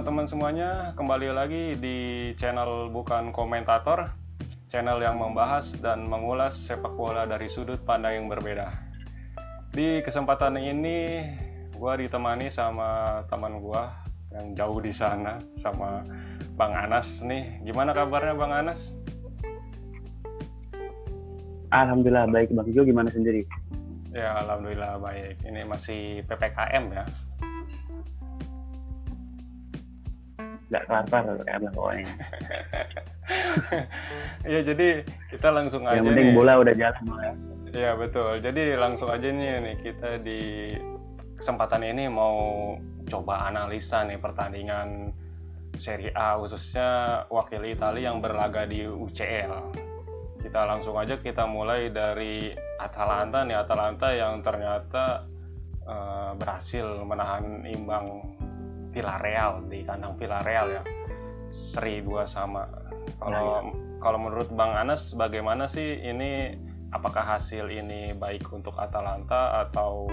teman-teman semuanya, kembali lagi di channel Bukan Komentator, channel yang membahas dan mengulas sepak bola dari sudut pandang yang berbeda. Di kesempatan ini, gue ditemani sama teman gue yang jauh di sana, sama Bang Anas nih. Gimana kabarnya Bang Anas? Alhamdulillah baik, Bang Jo gimana sendiri? Ya, Alhamdulillah baik. Ini masih PPKM ya, nggak kelar-kelar pokoknya. Iya jadi kita langsung aja. Yang penting nih. bola udah jalan ya. Iya betul. Jadi langsung aja nih nih kita di kesempatan ini mau coba analisa nih pertandingan Serie A khususnya wakil Italia yang berlaga di UCL. Kita langsung aja kita mulai dari Atalanta nih Atalanta yang ternyata uh, berhasil menahan imbang Villarreal di kandang Villarreal ya. Seri dua sama. Kalau nah, iya. kalau menurut Bang Anas bagaimana sih ini? Apakah hasil ini baik untuk Atalanta atau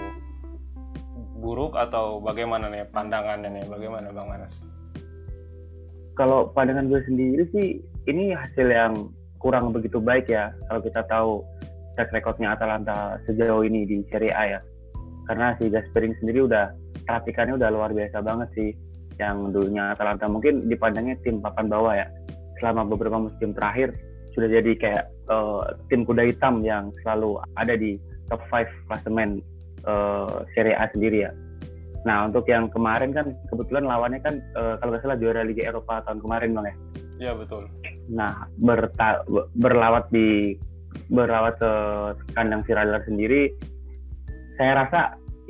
buruk? Atau bagaimana nih pandangannya nih? Bagaimana Bang Anas? Kalau pandangan gue sendiri sih ini hasil yang kurang begitu baik ya kalau kita tahu track recordnya Atalanta sejauh ini di Serie A ya. Karena si Gasperini sendiri udah perhatikannya udah luar biasa banget sih yang dulunya Atalanta mungkin dipandangnya tim papan bawah ya selama beberapa musim terakhir sudah jadi kayak uh, tim kuda hitam yang selalu ada di top 5 klasemen uh, Serie A sendiri ya. Nah untuk yang kemarin kan kebetulan lawannya kan uh, kalau nggak salah juara Liga Eropa tahun kemarin bang ya. Iya betul. Nah berta berlawat di berlawat ke kandang Villarreal sendiri, saya rasa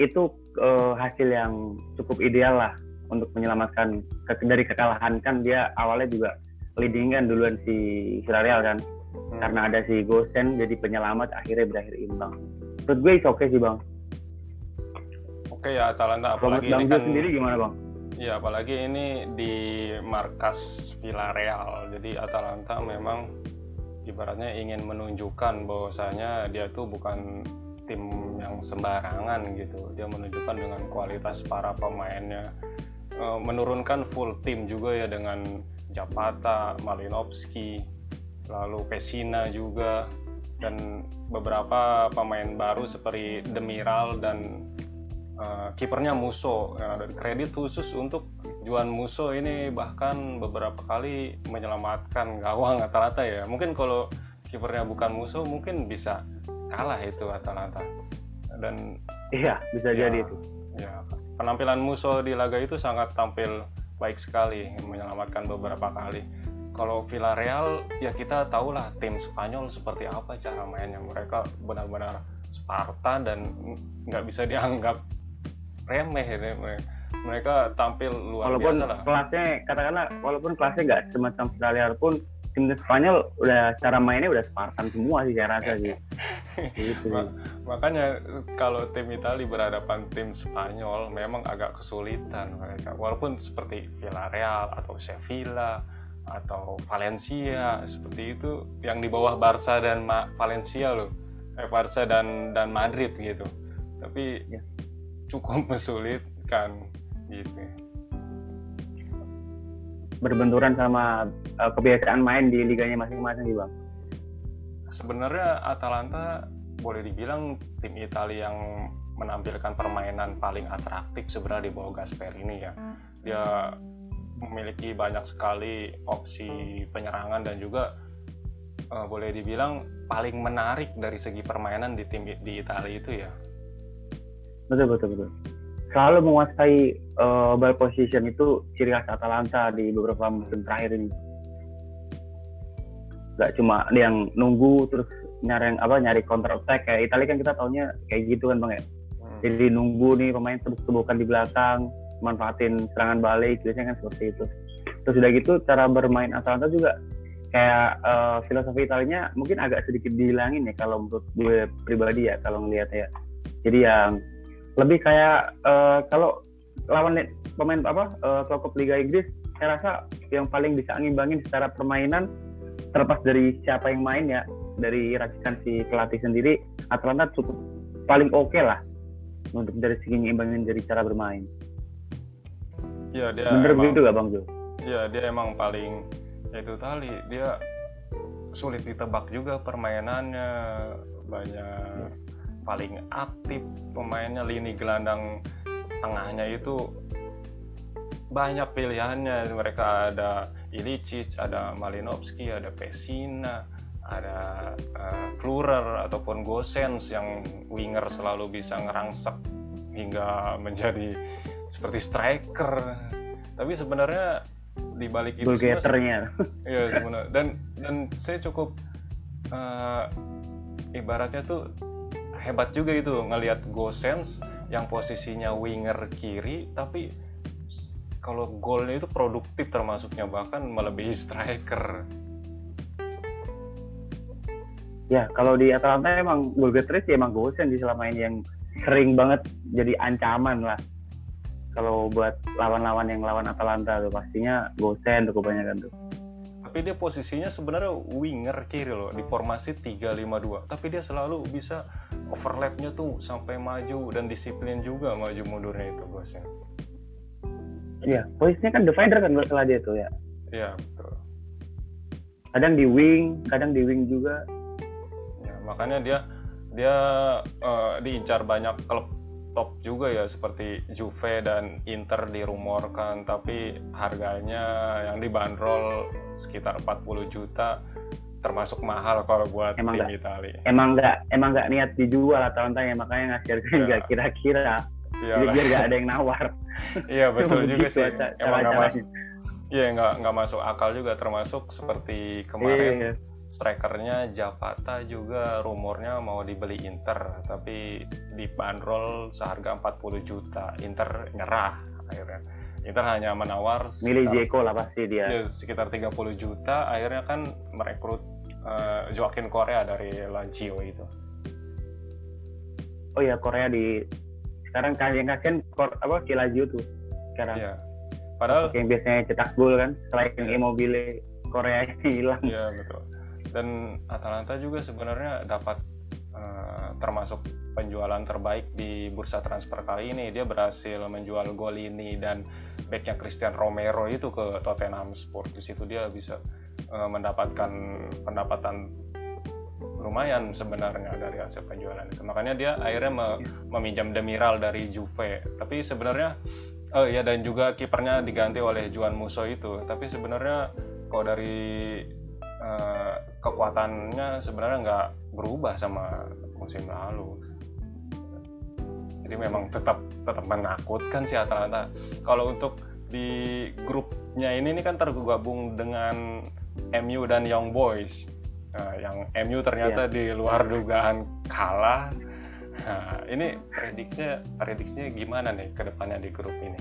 itu uh, hasil yang cukup ideal lah untuk menyelamatkan ke, dari kekalahan. Kan dia awalnya juga leading kan duluan si Villarreal kan. Hmm. karena ada si Gosen jadi penyelamat akhirnya berakhir imbang. Menurut gue oke okay sih bang. Oke okay, ya Atalanta apalagi bang ini kan sendiri gimana bang? Ya apalagi ini di markas Villarreal. Jadi Atalanta memang ibaratnya ingin menunjukkan bahwasanya dia tuh bukan tim yang sembarangan gitu. Dia menunjukkan dengan kualitas para pemainnya. E, menurunkan full tim juga ya dengan Japata, Malinovski, lalu Pesina juga dan beberapa pemain baru seperti Demiral dan uh, kipernya Muso dan kredit khusus untuk Juan Muso ini bahkan beberapa kali menyelamatkan gawang rata-rata ya. Mungkin kalau kipernya bukan Muso mungkin bisa kalah itu Atalanta. Dan iya bisa ya, jadi itu. ya. Penampilan Muso di laga itu sangat tampil baik sekali menyelamatkan beberapa kali. Kalau Villarreal ya kita tahulah tim Spanyol seperti apa cara mainnya. Mereka benar-benar Sparta dan nggak bisa dianggap remeh ini. Mereka tampil luar walaupun biasa lah. kelasnya katakanlah walaupun kelasnya nggak semacam Villarreal pun tim Spanyol udah cara mainnya udah Spartan semua sih saya rasa sih. gitu. makanya kalau tim Italia berhadapan tim Spanyol memang agak kesulitan mereka. Walaupun seperti Villarreal atau Sevilla atau Valencia seperti itu yang di bawah Barca dan Ma Valencia loh. Eh, Barca dan dan Madrid gitu. Tapi ya. cukup mesulitkan gitu berbenturan sama uh, kebiasaan main di liganya masing-masing sih bang? Sebenarnya Atalanta boleh dibilang tim Italia yang menampilkan permainan paling atraktif sebenarnya di bawah Gasperini ya. Dia memiliki banyak sekali opsi penyerangan dan juga uh, boleh dibilang paling menarik dari segi permainan di tim di Italia itu ya. Betul betul betul selalu menguasai uh, ball position itu ciri khas Atalanta di beberapa musim terakhir ini. Gak cuma yang nunggu terus nyari apa nyari counter attack kayak Italia kan kita taunya kayak gitu kan bang ya. Hmm. Jadi nunggu nih pemain terus tebukan di belakang, manfaatin serangan balik biasanya kan seperti itu. Terus udah gitu cara bermain Atalanta juga kayak uh, filosofi Italinya mungkin agak sedikit dihilangin ya kalau menurut gue pribadi ya kalau ngelihat ya. Jadi yang lebih kayak uh, kalau lawan pemain apa uh, klub Liga Inggris saya rasa yang paling bisa ngimbangin secara permainan terlepas dari siapa yang main ya dari racikan si pelatih sendiri Atlanta cukup paling oke okay lah untuk dari segi ngimbangin dari cara bermain. Iya dia Bener emang, gitu gak Bang Jo? Iya dia emang paling ya itu tadi dia sulit ditebak juga permainannya banyak paling aktif pemainnya lini gelandang tengahnya itu banyak pilihannya mereka ada Ilicic, ada Malinowski, ada Pesina, ada uh, Klurer ataupun Gosens yang winger selalu bisa ngerangsek hingga menjadi seperti striker. Tapi sebenarnya di balik itu semua, Iya sebenarnya dan dan saya cukup uh, ibaratnya tuh hebat juga itu ngelihat Gosens yang posisinya winger kiri tapi kalau golnya itu produktif termasuknya bahkan melebihi striker. Ya kalau di Atalanta emang gol getres ya emang Gosen di selama ini yang sering banget jadi ancaman lah. Kalau buat lawan-lawan yang lawan Atalanta tuh pastinya Gosen tuh kebanyakan tuh. Tapi dia posisinya sebenarnya winger kiri loh di formasi 3-5-2. Tapi dia selalu bisa overlapnya tuh sampai maju dan disiplin juga maju mundurnya itu Gosen. Iya, posisinya kan divider kan kalau dia tuh ya. Iya, betul. Kadang di wing, kadang di wing juga. Ya, makanya dia dia uh, diincar banyak klub top juga ya seperti Juve dan Inter dirumorkan tapi harganya yang dibanderol sekitar 40 juta termasuk mahal kalau buat emang tim gak, Italia. Emang nggak emang nggak niat dijual atau ya makanya ngasih harga ya. nggak kira-kira. Jadi biar nggak ada yang nawar. iya betul juga sih. Emang nggak masuk. Iya nggak nggak masuk akal juga termasuk seperti kemarin iya. strikernya Japata juga rumornya mau dibeli Inter tapi dibanderol seharga 40 juta. Inter nyerah akhirnya. Inter hanya menawar milih Jeko lah pasti dia. Ya, sekitar 30 juta akhirnya kan merekrut uh, Joaquin Korea dari Lazio itu. Oh ya Korea di sekarang kan yang kasihan apa Lazio tuh sekarang. Iya. Padahal yang biasanya cetak gol kan selain iya. Immobile Korea hilang. Iya betul. Dan Atalanta juga sebenarnya dapat uh, termasuk penjualan terbaik di bursa transfer kali ini. Dia berhasil menjual Golini dan backnya Christian Romero itu ke Tottenham Sport. Di situ dia bisa uh, mendapatkan pendapatan lumayan sebenarnya dari hasil penjualan itu. Makanya dia akhirnya me meminjam Demiral dari Juve. Tapi sebenarnya oh ya dan juga kipernya diganti oleh Juan Musso itu. Tapi sebenarnya kalau dari uh, kekuatannya sebenarnya nggak berubah sama musim lalu. Jadi memang tetap tetap menakutkan si Atalanta. Kalau untuk di grupnya ini, ini kan tergabung dengan MU dan Young Boys Nah, yang MU ternyata yeah. di luar dugaan kalah. Nah, ini prediksinya prediksinya gimana nih ke depannya di grup ini?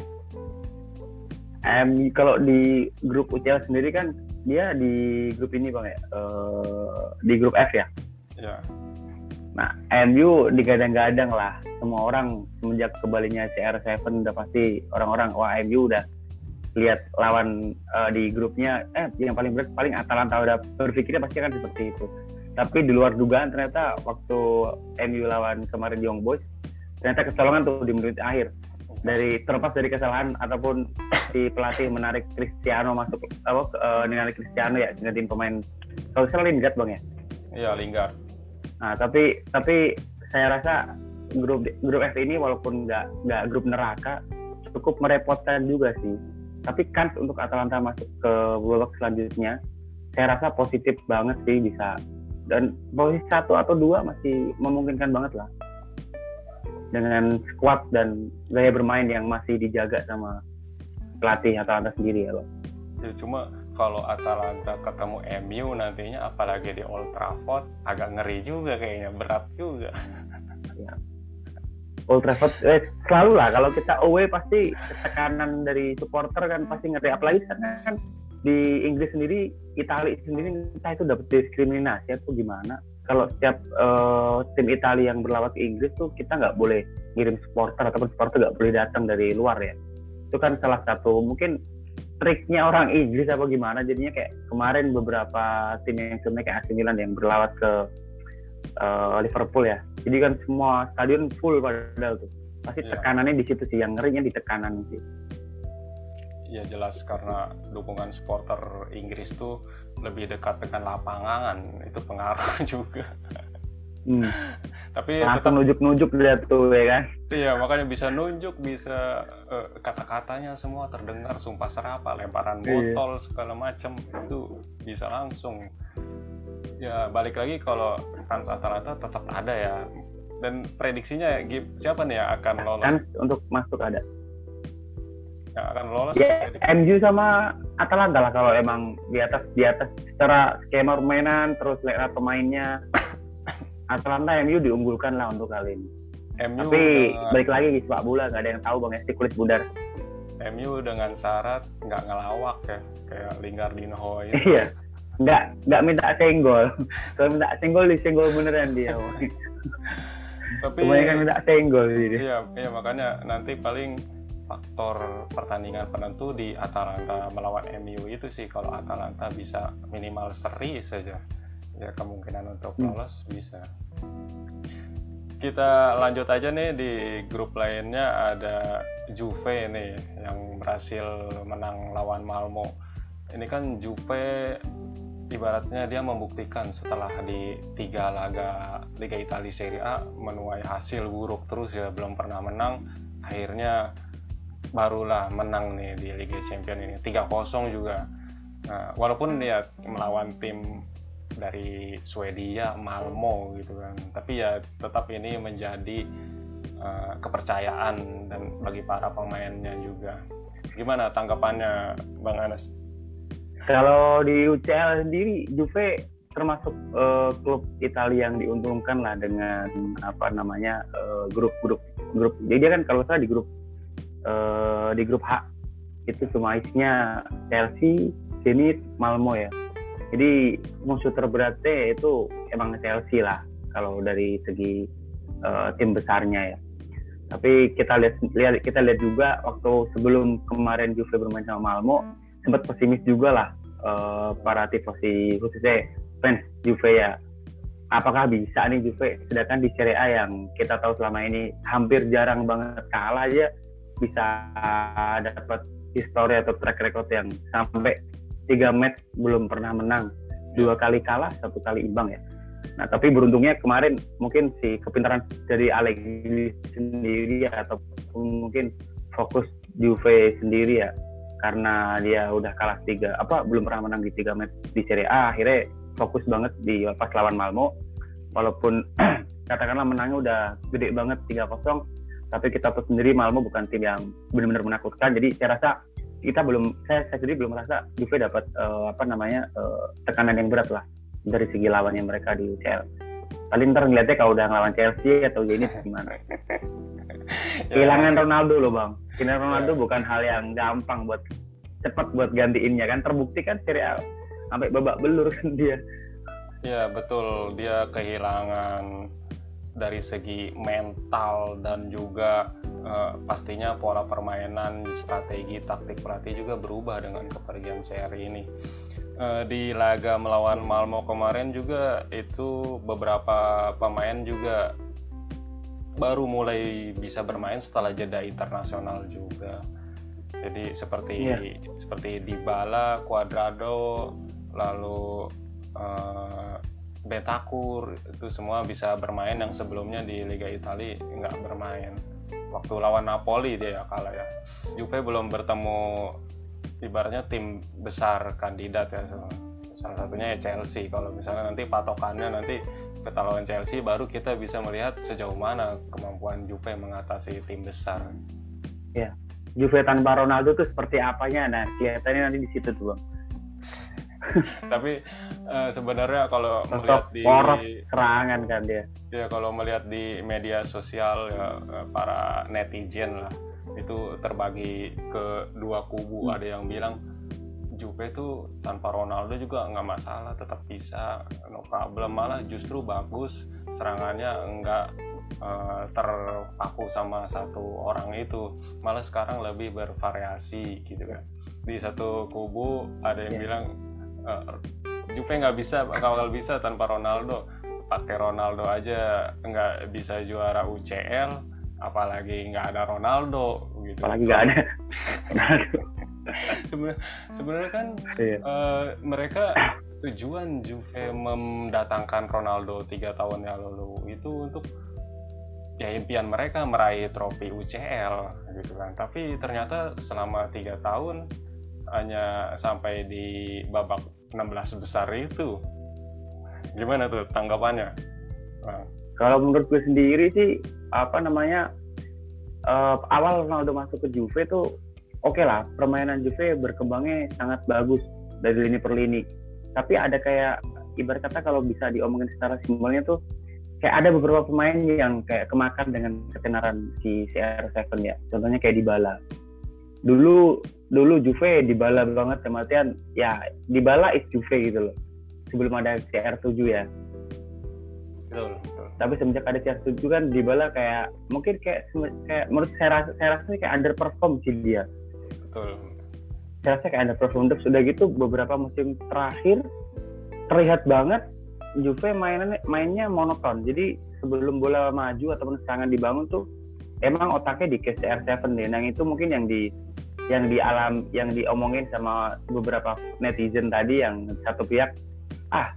Um, kalau di grup UCL sendiri kan dia di grup ini bang ya, uh, di grup F ya. Ya. Nah, MU digadang-gadang lah. Semua orang semenjak kembalinya CR7 udah pasti orang-orang wah MU udah lihat lawan uh, di grupnya eh yang paling berat paling Atalanta udah berpikirnya pasti kan seperti itu. Tapi di luar dugaan ternyata waktu MU lawan kemarin Young Boys ternyata kecolongan tuh di menit akhir. Dari terlepas dari kesalahan ataupun si pelatih menarik Cristiano masuk apa uh, menarik Cristiano ya dengan tim pemain kalau salah Lingard bang ya? Iya Lingard. Nah tapi tapi saya rasa grup grup F ini walaupun nggak nggak grup neraka cukup merepotkan juga sih tapi kans untuk Atalanta masuk ke babak selanjutnya saya rasa positif banget sih bisa dan posisi satu atau dua masih memungkinkan banget lah dengan squad dan gaya bermain yang masih dijaga sama pelatih Atalanta sendiri ya loh. Ya, cuma kalau Atalanta ketemu MU nantinya apalagi di Old Trafford agak ngeri juga kayaknya berat juga. Ya, Old Trafford eh, selalu lah. Kalau kita away pasti tekanan dari supporter kan pasti ngerti. Apalagi karena kan di Inggris sendiri Italia sendiri entah itu dapat diskriminasi atau gimana. Kalau setiap uh, tim Italia yang berlawan ke Inggris tuh kita nggak boleh ngirim supporter ataupun supporter nggak boleh datang dari luar ya. Itu kan salah satu mungkin triknya orang Inggris apa gimana. Jadinya kayak kemarin beberapa tim yang sebenarnya kayak AC Milan yang berlawat ke uh, Liverpool ya. Jadi kan semua stadion full padahal tuh. Pasti yeah. tekanannya di situ sih, yang ngerinya di tekanan sih. ya jelas karena dukungan supporter Inggris tuh lebih dekat dengan lapangan itu pengaruh juga Hmm. tapi Langsung nunjuk-nunjuk dia tuh ya kan. iya makanya bisa nunjuk bisa eh, kata-katanya semua terdengar sumpah serapa lemparan Iya. botol segala macam itu bisa langsung ya balik lagi kalau fans Atalanta tetap ada ya dan prediksinya siapa nih yang akan lolos Kan untuk masuk ada. yang akan lolos Ya, MU sama Atalanta lah kalau emang di atas di atas secara skema permainan terus lihat pemainnya Atalanta MU diunggulkan lah untuk kali ini. MU Tapi dengan, balik lagi di sepak bola nggak ada yang tahu bang si kulit bundar. MU dengan syarat nggak ngelawak ya kayak Lingardinho itu Iya. Nggak nggak minta senggol. Kalau minta senggol disenggol beneran dia. tapi Kebanyakan minta senggol jadi. Iya, iya makanya nanti paling faktor pertandingan penentu di Atalanta melawan MU itu sih kalau Atalanta bisa minimal seri saja ya kemungkinan untuk Hmm. lolos bisa. Kita lanjut aja nih di grup lainnya ada Juve nih yang berhasil menang lawan Malmo. Ini kan Juve ibaratnya dia membuktikan setelah di tiga laga Liga Italia Serie A menuai hasil buruk terus ya belum pernah menang. Akhirnya barulah menang nih di Liga Champions ini. 3-0 juga. Nah, walaupun dia melawan tim dari Swedia Malmo gitu kan. Tapi ya tetap ini menjadi eh, kepercayaan dan bagi para pemainnya juga. Gimana tanggapannya Bang Anas Kalau di UCL sendiri Juve termasuk eh, klub Italia yang diuntungkan lah dengan apa namanya eh, grup-grup grup. Jadi dia kan kalau salah di grup eh, di grup H itu cuma isinya Chelsea, Zenit, Malmo ya. Jadi musuh terberatnya itu emang Chelsea lah kalau dari segi eh, tim besarnya ya. Tapi kita lihat lihat kita lihat juga waktu sebelum kemarin Juve bermain sama Malmo sempat pesimis juga lah eh, para tifosi khususnya fans Juve ya. Apakah bisa nih Juve sedangkan di Serie A yang kita tahu selama ini hampir jarang banget kalah aja bisa dapat histori atau track record yang sampai tiga match belum pernah menang. Dua kali kalah satu kali imbang ya. Nah tapi beruntungnya kemarin mungkin si kepintaran dari Allegri sendiri ya, ataupun mungkin fokus Juve sendiri ya karena dia udah kalah tiga apa belum pernah menang di tiga match di Serie A akhirnya fokus banget di pas lawan Malmo walaupun katakanlah menangnya udah gede banget 3-0 tapi kita tahu sendiri Malmo bukan tim yang benar-benar menakutkan. Jadi saya rasa kita belum saya, saya sendiri belum merasa Juve dapat eh, apa namanya eh, tekanan yang berat lah dari segi lawannya mereka di UCL paling ntar ngeliatnya kalau udah ngelawan Chelsea atau ini gimana? Kehilangan Ronaldo loh bang. Kehilangan Ronaldo bukan hal yang gampang buat cepat buat gantiinnya kan. Terbukti kan Serie A sampai babak belur kan dia. Ya betul. Dia kehilangan dari segi mental dan juga eh, pastinya pola permainan, strategi, taktik pelatih juga berubah dengan kepergian CR ini. Eh, di laga melawan Malmo kemarin juga itu beberapa pemain juga baru mulai bisa bermain setelah jeda internasional juga. Jadi seperti Iya. seperti Dybala, Cuadrado, lalu eh, Bentakur itu semua bisa bermain yang sebelumnya di Liga Italia nggak bermain. Waktu lawan Napoli dia ya kalah ya. Juve belum bertemu ibaratnya tim besar kandidat ya. Salah satunya ya Chelsea. Kalau misalnya nanti patokannya nanti kita lawan Chelsea baru kita bisa melihat sejauh mana kemampuan Juve mengatasi tim besar. Juve tanpa Ronaldo tuh seperti apanya nah kelihatannya nanti di situ tuh bang Tapi eh, sebenarnya kalau melihat di poros serangan kan dia ya kalau melihat di media sosial ya eh, para netizen lah itu terbagi ke dua kubu. Hmm. ada yang bilang Juve itu tanpa Ronaldo juga nggak masalah tetap bisa no problem. Malah justru bagus serangannya nggak eh, terpaku sama satu orang itu. Malah sekarang lebih bervariasi gitu kan. Di satu kubu ada yang Ya. bilang eh, Juve nggak bisa bakal bisa tanpa Ronaldo. Pakai Ronaldo aja nggak bisa juara UCL apalagi nggak ada Ronaldo gitu. Apalagi nggak ada. Sebenarnya sebenarnya kan iya. uh, mereka tujuan Juve mendatangkan Ronaldo tiga tahun yang lalu itu untuk ya impian mereka meraih trofi UCL gitu kan. Tapi ternyata selama tiga tahun hanya sampai di babak 16 besar itu. Gimana tuh tanggapannya? Nah. kalau menurut gue sendiri sih apa namanya uh, awal Ronaldo masuk ke Juve tuh oke okay lah permainan Juve berkembangnya sangat bagus dari lini per lini. Tapi ada kayak ibarat kata kalau bisa diomongin secara simbolnya tuh kayak ada beberapa pemain yang kayak kemakan dengan ketenaran si CR7 ya. Contohnya kayak Dybala. Dulu dulu Juve Dybala banget kematian ya Dybala is Juve gitu loh. Sebelum ada CR7 ya betul, betul. tapi semenjak ada CR7 kan Dybala kayak mungkin kayak kayak menurut saya rasa saya rasa kayak underperform sih dia. Betul. Saya rasa kayak ada terus sudah gitu beberapa musim terakhir terlihat banget Juve mainnya mainnya monoton. Jadi sebelum bola maju ataupun serangan dibangun tuh emang otaknya di CR7 deh. Yang itu mungkin yang di yang di alam yang diomongin sama beberapa netizen tadi yang satu pihak ah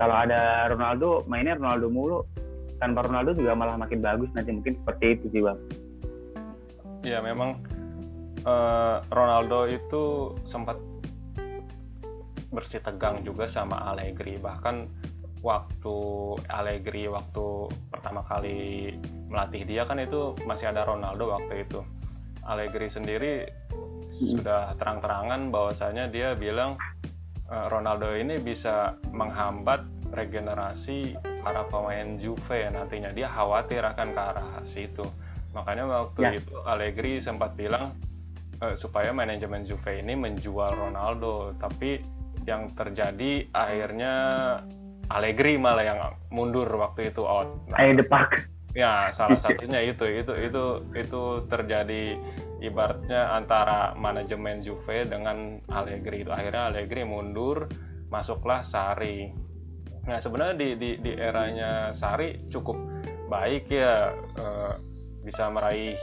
kalau ada Ronaldo mainnya Ronaldo mulu tanpa Ronaldo juga malah makin bagus nanti mungkin seperti itu sih bang. Iya memang uh, Ronaldo itu sempat bersih tegang juga sama Allegri bahkan waktu Allegri waktu pertama kali melatih dia kan itu masih ada Ronaldo waktu itu Allegri sendiri hmm. sudah terang-terangan bahwasanya dia bilang Ronaldo ini bisa menghambat regenerasi para pemain Juve nantinya dia khawatir akan ke arah situ makanya waktu ya. itu Allegri sempat bilang uh, supaya manajemen Juve ini menjual Ronaldo tapi yang terjadi akhirnya Allegri malah yang mundur waktu itu out. Nah, depak. Ya, salah satunya itu itu itu itu terjadi ibaratnya antara manajemen Juve dengan Allegri akhirnya Allegri mundur, masuklah Sari. Nah, sebenarnya di di di eranya Sari cukup baik ya eh, bisa meraih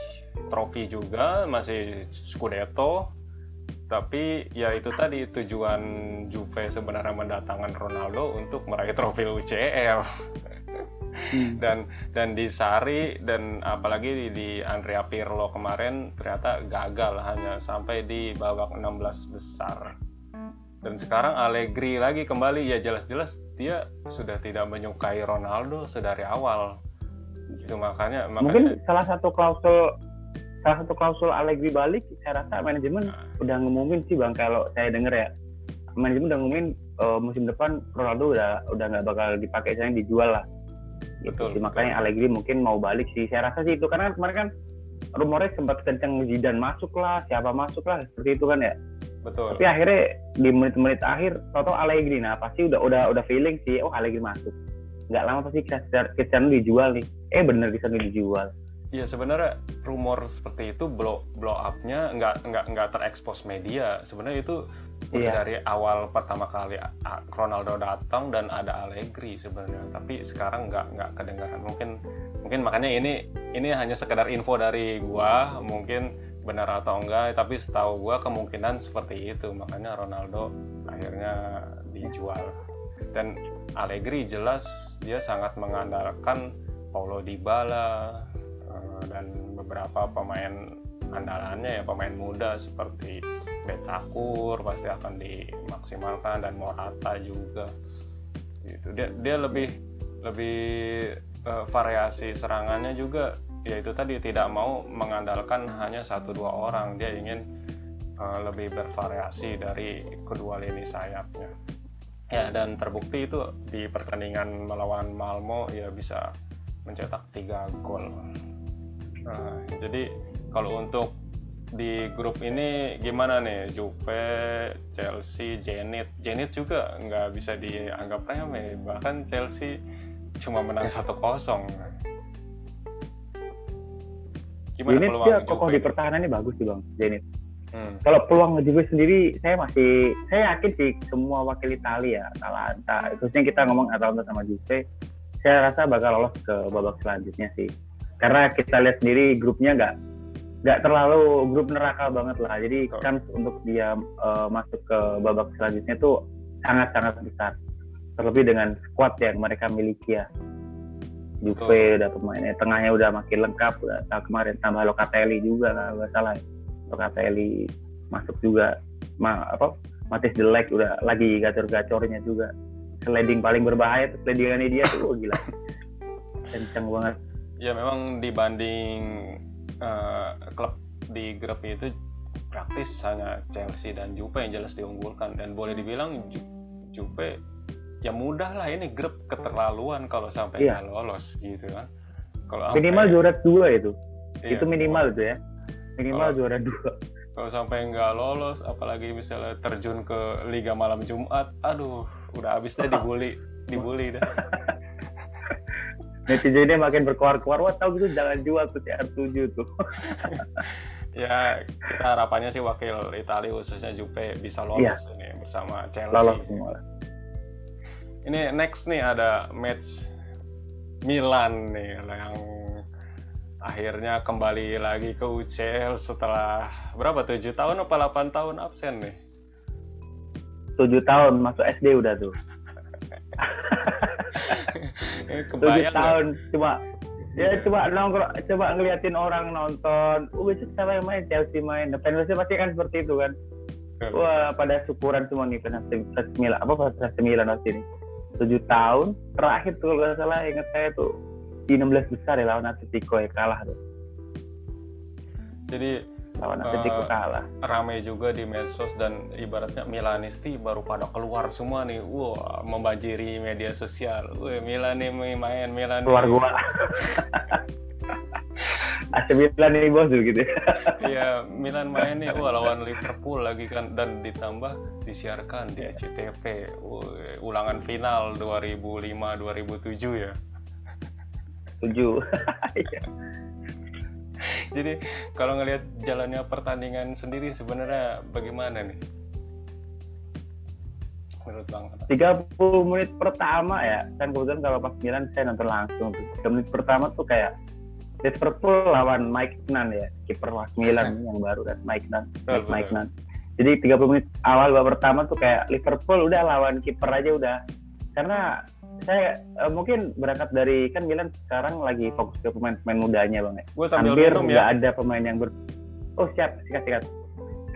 trofi juga masih Scudetto. Tapi ya itu tadi tujuan Juve sebenarnya mendatangkan Ronaldo untuk meraih trofi UCL hmm. dan dan di Sari dan apalagi di, di Andrea Pirlo kemarin ternyata gagal hanya sampai di babak 16 besar dan sekarang Allegri lagi kembali ya jelas-jelas dia sudah tidak menyukai Ronaldo sedari awal itu makanya, makanya mungkin salah satu klausul salah satu klausul Allegri balik saya rasa manajemen nah. udah ngumumin sih bang kalau saya denger ya manajemen udah ngumumin uh, musim depan Ronaldo udah udah nggak bakal dipakai saya dijual lah gitu betul, sih. makanya betul. Allegri mungkin mau balik sih saya rasa sih itu karena kemarin kan rumornya sempat kencang Zidane masuk lah siapa masuk lah seperti itu kan ya betul tapi akhirnya di menit-menit akhir toto Allegri nah pasti udah udah udah feeling sih oh Allegri masuk nggak lama pasti Cristiano dijual nih eh bener Cristiano dijual Iya sebenarnya rumor seperti itu blow blow upnya nggak nggak nggak terekspos media. Sebenarnya itu iya. dari awal pertama kali Ronaldo datang dan ada Allegri sebenarnya. Tapi sekarang nggak nggak kedengaran. Mungkin mungkin makanya ini ini hanya sekedar info dari gua. Mungkin benar atau enggak. Tapi setahu gua kemungkinan seperti itu. Makanya Ronaldo akhirnya dijual. Dan Allegri jelas dia sangat mengandalkan Paulo Dybala, dan beberapa pemain andalannya ya pemain muda seperti Betakur pasti akan dimaksimalkan dan Morata juga. Gitu. Dia dia lebih lebih uh, variasi serangannya juga. Ya itu tadi tidak mau mengandalkan hanya satu dua orang. Dia ingin uh, lebih bervariasi dari kedua lini sayapnya. Ya dan terbukti itu di pertandingan melawan Malmo ya bisa mencetak tiga gol. Nah, jadi kalau untuk di grup ini gimana nih Juve, Chelsea, Zenit, Zenit juga nggak bisa dianggap remeh bahkan Chelsea cuma menang satu kosong. Gimana Zenit peluang ya kokoh di pertahanan ini bagus sih bang Zenit. Hmm. Kalau peluang Juve sendiri saya masih saya yakin sih semua wakil Italia Atalanta khususnya kita ngomong Atalanta sama Juve saya rasa bakal lolos ke babak selanjutnya sih karena kita lihat sendiri grupnya nggak nggak terlalu grup neraka banget lah. Jadi kan untuk dia uh, masuk ke babak selanjutnya tuh sangat-sangat besar. Terlebih dengan squad yang mereka miliki ya. Juve oh. udah pemainnya, tengahnya udah makin lengkap. Udah kemarin tambah Locatelli juga nggak salah. Ya. Locatelli masuk juga. Ma, apa Matis Delek udah lagi gacor-gacornya juga. Sliding paling berbahaya tuh slidingannya dia tuh oh, gila. Kenceng banget. Ya memang dibanding uh, klub di grup itu praktis hanya Chelsea dan Juve yang jelas diunggulkan dan boleh dibilang Ju Juve ya mudah lah ini grup keterlaluan kalau sampai iya. lolos gitu kan. Kalau minimal sampai, juara dua itu. Iya, itu minimal tuh ya. Minimal kalau, juara dua. Kalau sampai nggak lolos, apalagi misalnya terjun ke Liga Malam Jumat, aduh, udah habis deh dibully, dibully dah. netizennya makin berkuar-kuar wah tahu gitu jangan jual tuh CR7 tuh. Ya kita harapannya sih wakil Italia khususnya Juve bisa lolos ya. ini bersama Chelsea. Lolos semua. Ini next nih ada match Milan nih yang akhirnya kembali lagi ke UCL setelah berapa tujuh tahun apa 8 tahun absen nih? Tujuh tahun masuk SD udah tuh tujuh tahun cuma ya coba nongkrong coba ngeliatin orang nonton. Oh besok siapa yang main? Chelsea main. Nah, fansnya pasti kan seperti itu kan? Wah pada syukuran semua nih fans sembilan apa fans sembilan waktu ini. Tujuh tahun terakhir tuh kalau nggak salah ingat saya tuh di 16 besar ya lawan Atletico ya kalah tuh. Jadi lawan Atletico uh, kalah. Rame juga di medsos dan ibaratnya Milanisti baru pada keluar semua nih. Wah, membanjiri media sosial. Wah, Milan nih main Milan. Keluar gua. AC Milan nih bos gitu. Iya, Milan main nih wah lawan Liverpool lagi kan dan ditambah disiarkan di SCTV Wah, ulangan final 2005 2007 ya. 7. Jadi kalau ngelihat jalannya pertandingan sendiri sebenarnya bagaimana nih? Menurut Bang? 30 menit pertama ya, kan kebetulan kalau pas Milan saya nonton langsung. 3 menit pertama tuh kayak Liverpool lawan Mike Nan ya, kiper was Milan yang baru kan, Mike Nan, Mike, Mike Nan. Jadi 30 menit awal babak pertama tuh kayak Liverpool udah lawan kiper aja udah. Karena saya uh, mungkin berangkat dari kan Milan sekarang lagi fokus ke pemain-pemain mudanya bang ya. Hampir nggak ya. ada pemain yang ber oh siap sikat sikat.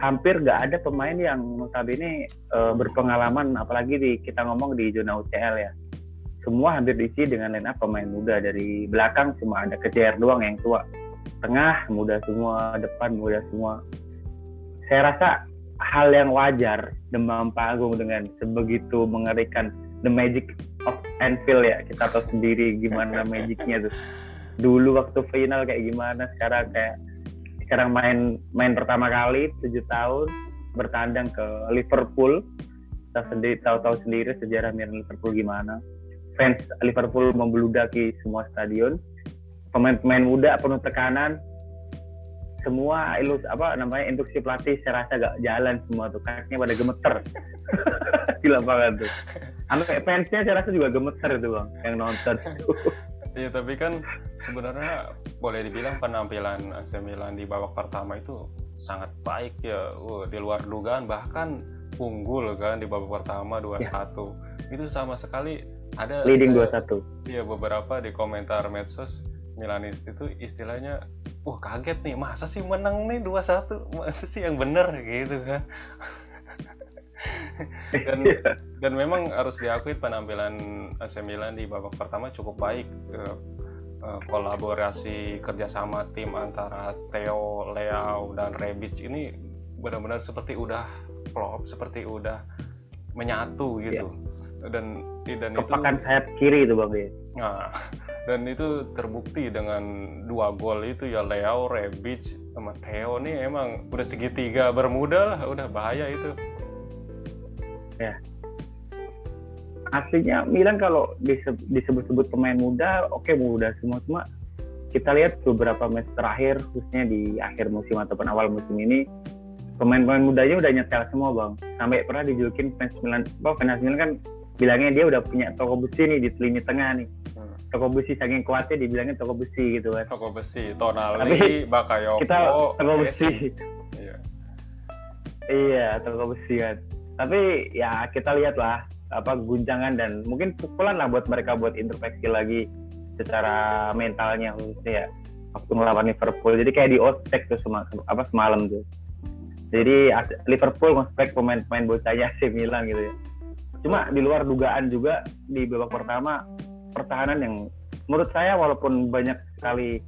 Hampir nggak ada pemain yang notabene uh, berpengalaman apalagi di kita ngomong di zona UCL ya. Semua hampir diisi dengan line up pemain muda dari belakang cuma ada kejar doang yang tua. Tengah muda semua, depan muda semua. Saya rasa hal yang wajar demam panggung dengan sebegitu mengerikan the magic of Anfield ya kita tahu sendiri gimana magicnya tuh. Dulu waktu final kayak gimana sekarang kayak sekarang main main pertama kali tujuh tahun bertandang ke Liverpool. Kita sendiri tahu-tahu sendiri sejarah Milan Liverpool gimana. Fans Liverpool membeludaki semua stadion. Pemain-pemain muda penuh tekanan semua ilus apa namanya instruksi pelatih saya rasa gak jalan semua tuh kakinya pada gemeter. Di lapangan tuh. Sampai fansnya saya rasa juga gemeter itu bang yang nonton Iya tapi kan sebenarnya boleh dibilang penampilan AC Milan di babak pertama itu sangat baik ya, uh, di luar dugaan bahkan unggul kan di babak pertama 2-1 ya. itu sama sekali ada leading 2-1 iya beberapa di komentar medsos Milanis itu istilahnya wah kaget nih masa sih menang nih 2-1 masa sih yang bener? Gitu kan. Dan iya. dan memang harus diakui penampilan AC Milan di babak pertama cukup baik uh, uh, kolaborasi kerjasama tim antara Theo, Leao dan Rebic ini benar-benar seperti udah klop seperti udah menyatu gitu. Yeah. dan dan Kepakan itu sayap kiri itu bang nah dan itu terbukti dengan dua gol itu ya Leo, Rebic sama Theo nih emang udah segitiga bermuda lah udah bahaya itu. Ya. Aslinya Milan kalau disebut-sebut pemain muda oke okay, muda semua cuma kita lihat beberapa match terakhir khususnya di akhir musim ataupun awal musim ini pemain-pemain mudanya udah nyetel semua bang. Sampai pernah dijulukin fans Milan. Apa fans Milan kan bilangnya dia udah punya toko besi nih di lini tengah nih. Toko besi saking kuatnya dibilangnya toko besi gitu kan toko besi Tonali Bakayoko kita toko besi. Iya. Iya toko besi kan tapi ya kita lihat lah apa guncangan dan mungkin pukulan lah buat mereka buat introspeksi lagi secara mentalnya khususnya ya waktu melawan Liverpool. Jadi kayak di ospek tuh sema, apa semalam tuh. Jadi Liverpool ngospek pemain-pemain bocahnya AC Milan gitu ya. Cuma di luar dugaan juga di babak pertama pertahanan yang menurut saya walaupun banyak sekali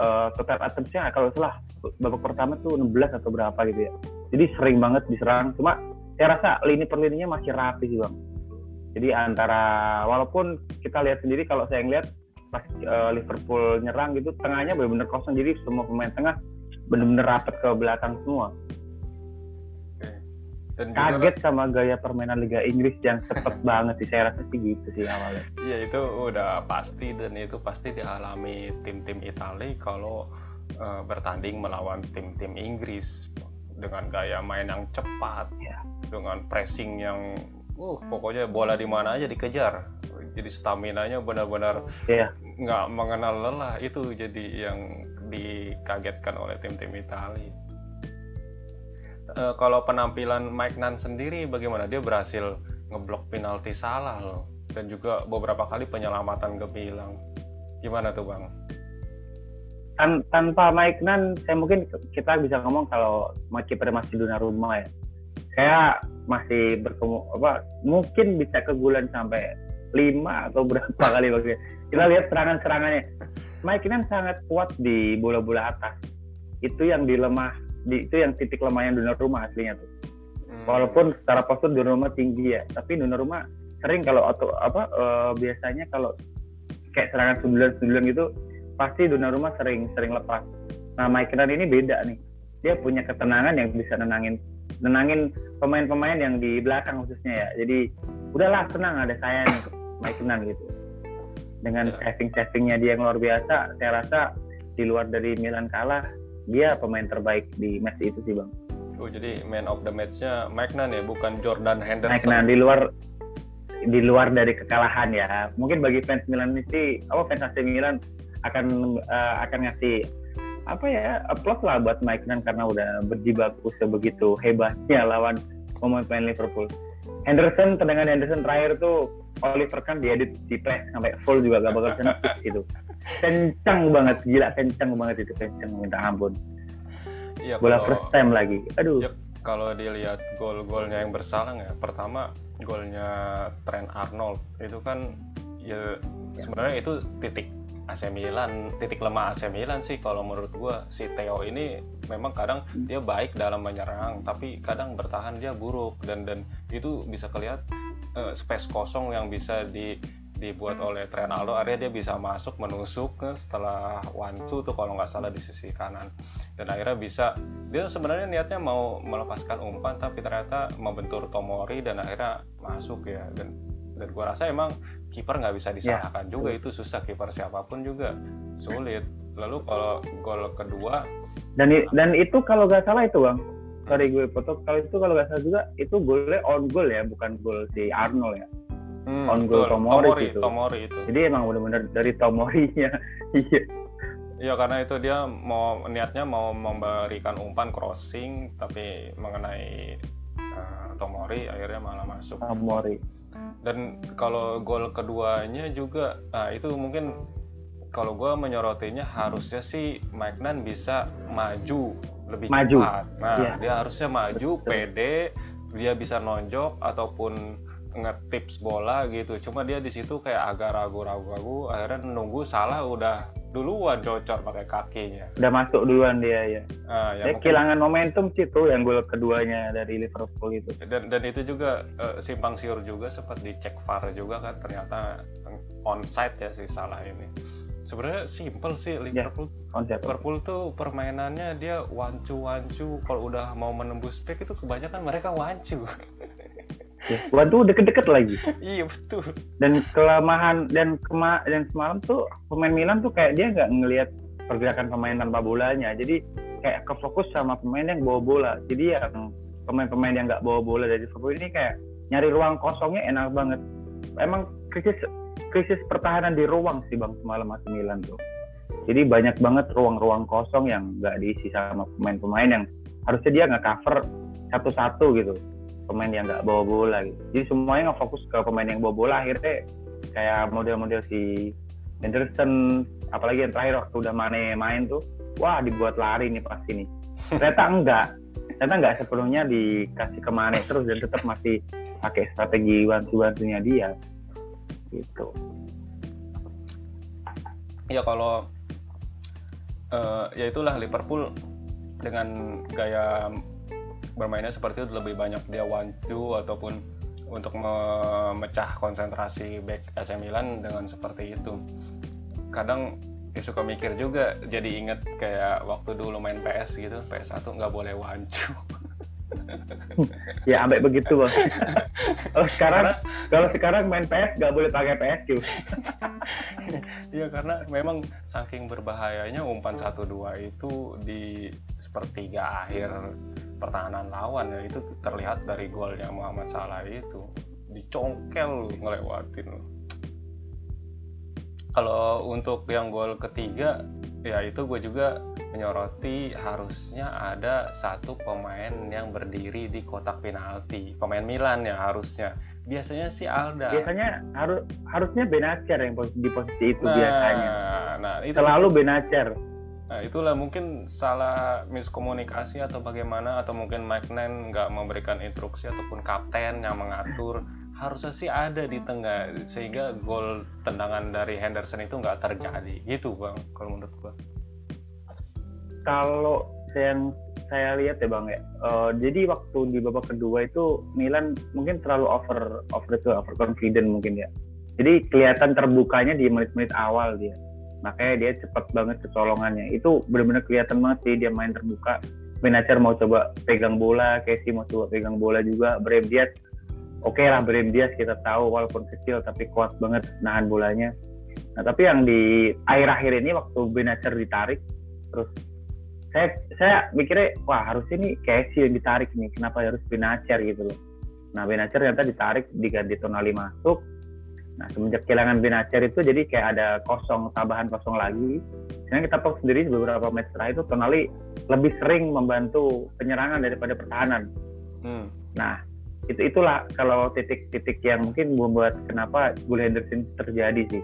uh, total attempts-nya kalau salah babak pertama tuh 16 atau berapa gitu ya. Jadi sering banget diserang. Cuma saya rasa lini per lininya masih rapi sih bang. Jadi antara walaupun kita lihat sendiri kalau saya ngeliat pas uh, Liverpool nyerang gitu tengahnya benar-benar kosong. Jadi semua pemain tengah benar-benar rapat ke belakang semua. Dan kaget sama gaya permainan Liga Inggris yang cepet banget sih saya rasa sih gitu sih awalnya. Iya itu udah pasti dan itu pasti dialami tim-tim Italia kalau uh, bertanding melawan tim-tim Inggris dengan gaya main yang cepat, ya. dengan pressing yang uh pokoknya bola di mana aja dikejar jadi stamina nya benar-benar yeah. nggak mengenal lelah itu jadi yang dikagetkan oleh tim-tim Italia uh, kalau penampilan Mike Nan sendiri bagaimana? Dia berhasil ngeblok penalti salah loh. Dan juga beberapa kali penyelamatan gemilang gimana tuh bang? Tan tanpa Mike Nan saya mungkin kita bisa ngomong kalau kiper masih Donnarumma ya. Saya masih bertemu apa mungkin bisa ke bulan sampai lima atau berapa kali bagi kita lihat serangan-serangannya. Mike ini sangat kuat di bola-bola atas. Itu yang dilemah di, itu yang titik lemahnya rumah aslinya tuh. Hmm. walaupun secara postur rumah tinggi ya tapi rumah sering kalau atau apa uh, biasanya kalau kayak serangan sundulan-sundulan gitu pasti rumah sering sering lepas. Nah Mike ini beda nih. Dia punya ketenangan yang bisa nenangin nenangin pemain-pemain yang di belakang khususnya ya. Jadi udahlah tenang ada saya nih Mike Kenan gitu. Dengan ya. saving-savingnya dia yang luar biasa saya rasa di luar dari Milan kalah dia pemain terbaik di match itu sih bang. Oh jadi man of the match-nya Mike Nan ya bukan Jordan Henderson. Mike Nan di luar di luar dari kekalahan ya. Mungkin bagi fans Milan ini apa fans AC Milan akan uh, akan ngasih apa ya applause lah buat Mike Nan karena udah berjibaku sebegitu hebatnya lawan pemain Liverpool. Henderson tendangan Henderson terakhir tuh Oliver kan diedit di press sampai full juga gak bakal sentuh gitu. Kencang banget, gila kencang banget itu kencang minta ampun. Iya, Bola kalau, first time lagi. Aduh. Ya, kalau dilihat gol-golnya yang bersalah ya, pertama golnya Trent Arnold itu kan ya, ya. sebenarnya itu titik AC Milan titik lemah AC Milan sih kalau menurut gue si Theo ini memang kadang hmm. dia baik dalam menyerang tapi kadang bertahan dia buruk dan dan itu bisa kelihatan uh, space kosong yang bisa di dibuat oleh Trenaldo akhirnya dia bisa masuk menusuk ke setelah one two tuh kalau nggak salah di sisi kanan dan akhirnya bisa dia sebenarnya niatnya mau melepaskan umpan tapi ternyata membentur Tomori dan akhirnya masuk ya dan dan gua rasa emang kiper nggak bisa ya. disalahkan yeah. juga itu susah kiper siapa pun juga sulit lalu kalau gol kedua dan dan itu kalau nggak salah itu bang sorry gue foto kalau itu kalau nggak salah juga itu golnya on goal ya bukan gol si Arnold ya? Hmm, on goal Tomori, Tomori itu Tomori itu. Jadi emang benar-benar dari Tomorinya. Iya. Iya karena itu dia mau niatnya mau memberikan umpan crossing tapi mengenai uh, Tomori akhirnya malah masuk. Tomori. Dan kalau gol keduanya juga nah itu mungkin kalau gue menyorotinya harusnya sih Mike Nan bisa maju lebih maju. cepat nah yeah. dia harusnya maju Betul. pede dia bisa nonjok ataupun ngetips bola gitu cuma dia di situ kayak agak ragu-ragu akhirnya nunggu salah udah duluan cocor pakai kakinya. Udah masuk duluan dia ya. Ah, ya dia mungkin... kehilangan momentum sih tuh yang gol keduanya dari Liverpool itu. Dan dan itu juga uh, simpang siur juga sempat dicek VAR juga kan ternyata onside ya sih salah ini. Sebenarnya simple sih ya, Liverpool. Ya, Liverpool tuh permainannya dia wancu-wancu. Kalau udah mau menembus back itu kebanyakan mereka wancu. ya, waduh deket-deket lagi. Iya betul. Dan kelemahan dan kema dan semalam tuh pemain Milan tuh kayak dia nggak ngelihat pergerakan pemain tanpa bolanya. Jadi kayak kefokus sama pemain yang bawa bola. Jadi yang pemain-pemain yang nggak bawa bola dari Liverpool ini kayak nyari ruang kosongnya enak banget. Emang krisis krisis pertahanan di ruang sih bang semalam AC Milan tuh. Jadi banyak banget ruang-ruang kosong yang nggak diisi sama pemain-pemain yang harusnya dia nggak cover satu-satu gitu. Pemain yang nggak bawa bola gitu. Jadi semuanya nggak fokus ke pemain yang bawa bola. Akhirnya kayak model-model si Henderson apalagi yang terakhir waktu udah Mane main tuh wah dibuat lari nih pasti nih ternyata enggak. Ternyata enggak sepenuhnya dikasih ke Mane terus dan tetap masih pakai strategi bantu-bantunya dia gitu. Ya kalau uh, ya itulah Liverpool dengan gaya bermainnya seperti itu lebih banyak dia one two ataupun untuk memecah konsentrasi back AC Milan dengan seperti itu. Kadang ya suka mikir juga jadi inget kayak waktu dulu main PS gitu PS1 nggak boleh wancu ya ambek begitu bos. Kalau sekarang karena, kalau sekarang main PS nggak boleh pakai PSQ iya karena memang saking berbahayanya umpan satu dua itu di sepertiga akhir pertahanan lawan ya itu terlihat dari golnya Muhammad Salah itu. Dicongkel ngelewatin. Loh kalau untuk yang gol ketiga ya itu gue juga menyoroti harusnya ada satu pemain yang berdiri di kotak penalti. Pemain Milan ya harusnya. Biasanya si Alda. Biasanya harus harusnya Benacer yang di posisi itu nah, biasanya. nah itu selalu Benacer. Nah, itulah mungkin salah miskomunikasi atau bagaimana atau mungkin Mike Nen nggak memberikan instruksi ataupun kapten yang mengatur. Harusnya sih ada di tengah sehingga gol tendangan dari Henderson itu nggak terjadi. Gitu bang kalau menurut gua kalau yang saya lihat ya bang ya uh, jadi waktu di babak kedua itu Milan mungkin terlalu over over itu over confident mungkin ya. Jadi kelihatan terbukanya di menit-menit awal dia. Makanya dia cepat banget kecolongannya. Itu benar-benar kelihatan banget sih dia main terbuka. Benacer mau coba pegang bola, Casey mau coba pegang bola juga, Brem Diaz oke okay lah Brahim Diaz kita tahu walaupun kecil tapi kuat banget nahan bolanya. Nah tapi yang di akhir-akhir ini waktu Benacer ditarik terus saya saya mikirnya wah harus ini Casey yang ditarik nih kenapa harus Benacer gitu loh nah Benacer ternyata ditarik diganti Tonali masuk nah semenjak kehilangan Benacer itu jadi kayak ada kosong tambahan kosong lagi sekarang kita tahu sendiri beberapa match terakhir itu Tonali lebih sering membantu penyerangan daripada pertahanan hmm. nah itu itulah kalau titik-titik yang mungkin membuat kenapa Bull Henderson terjadi sih.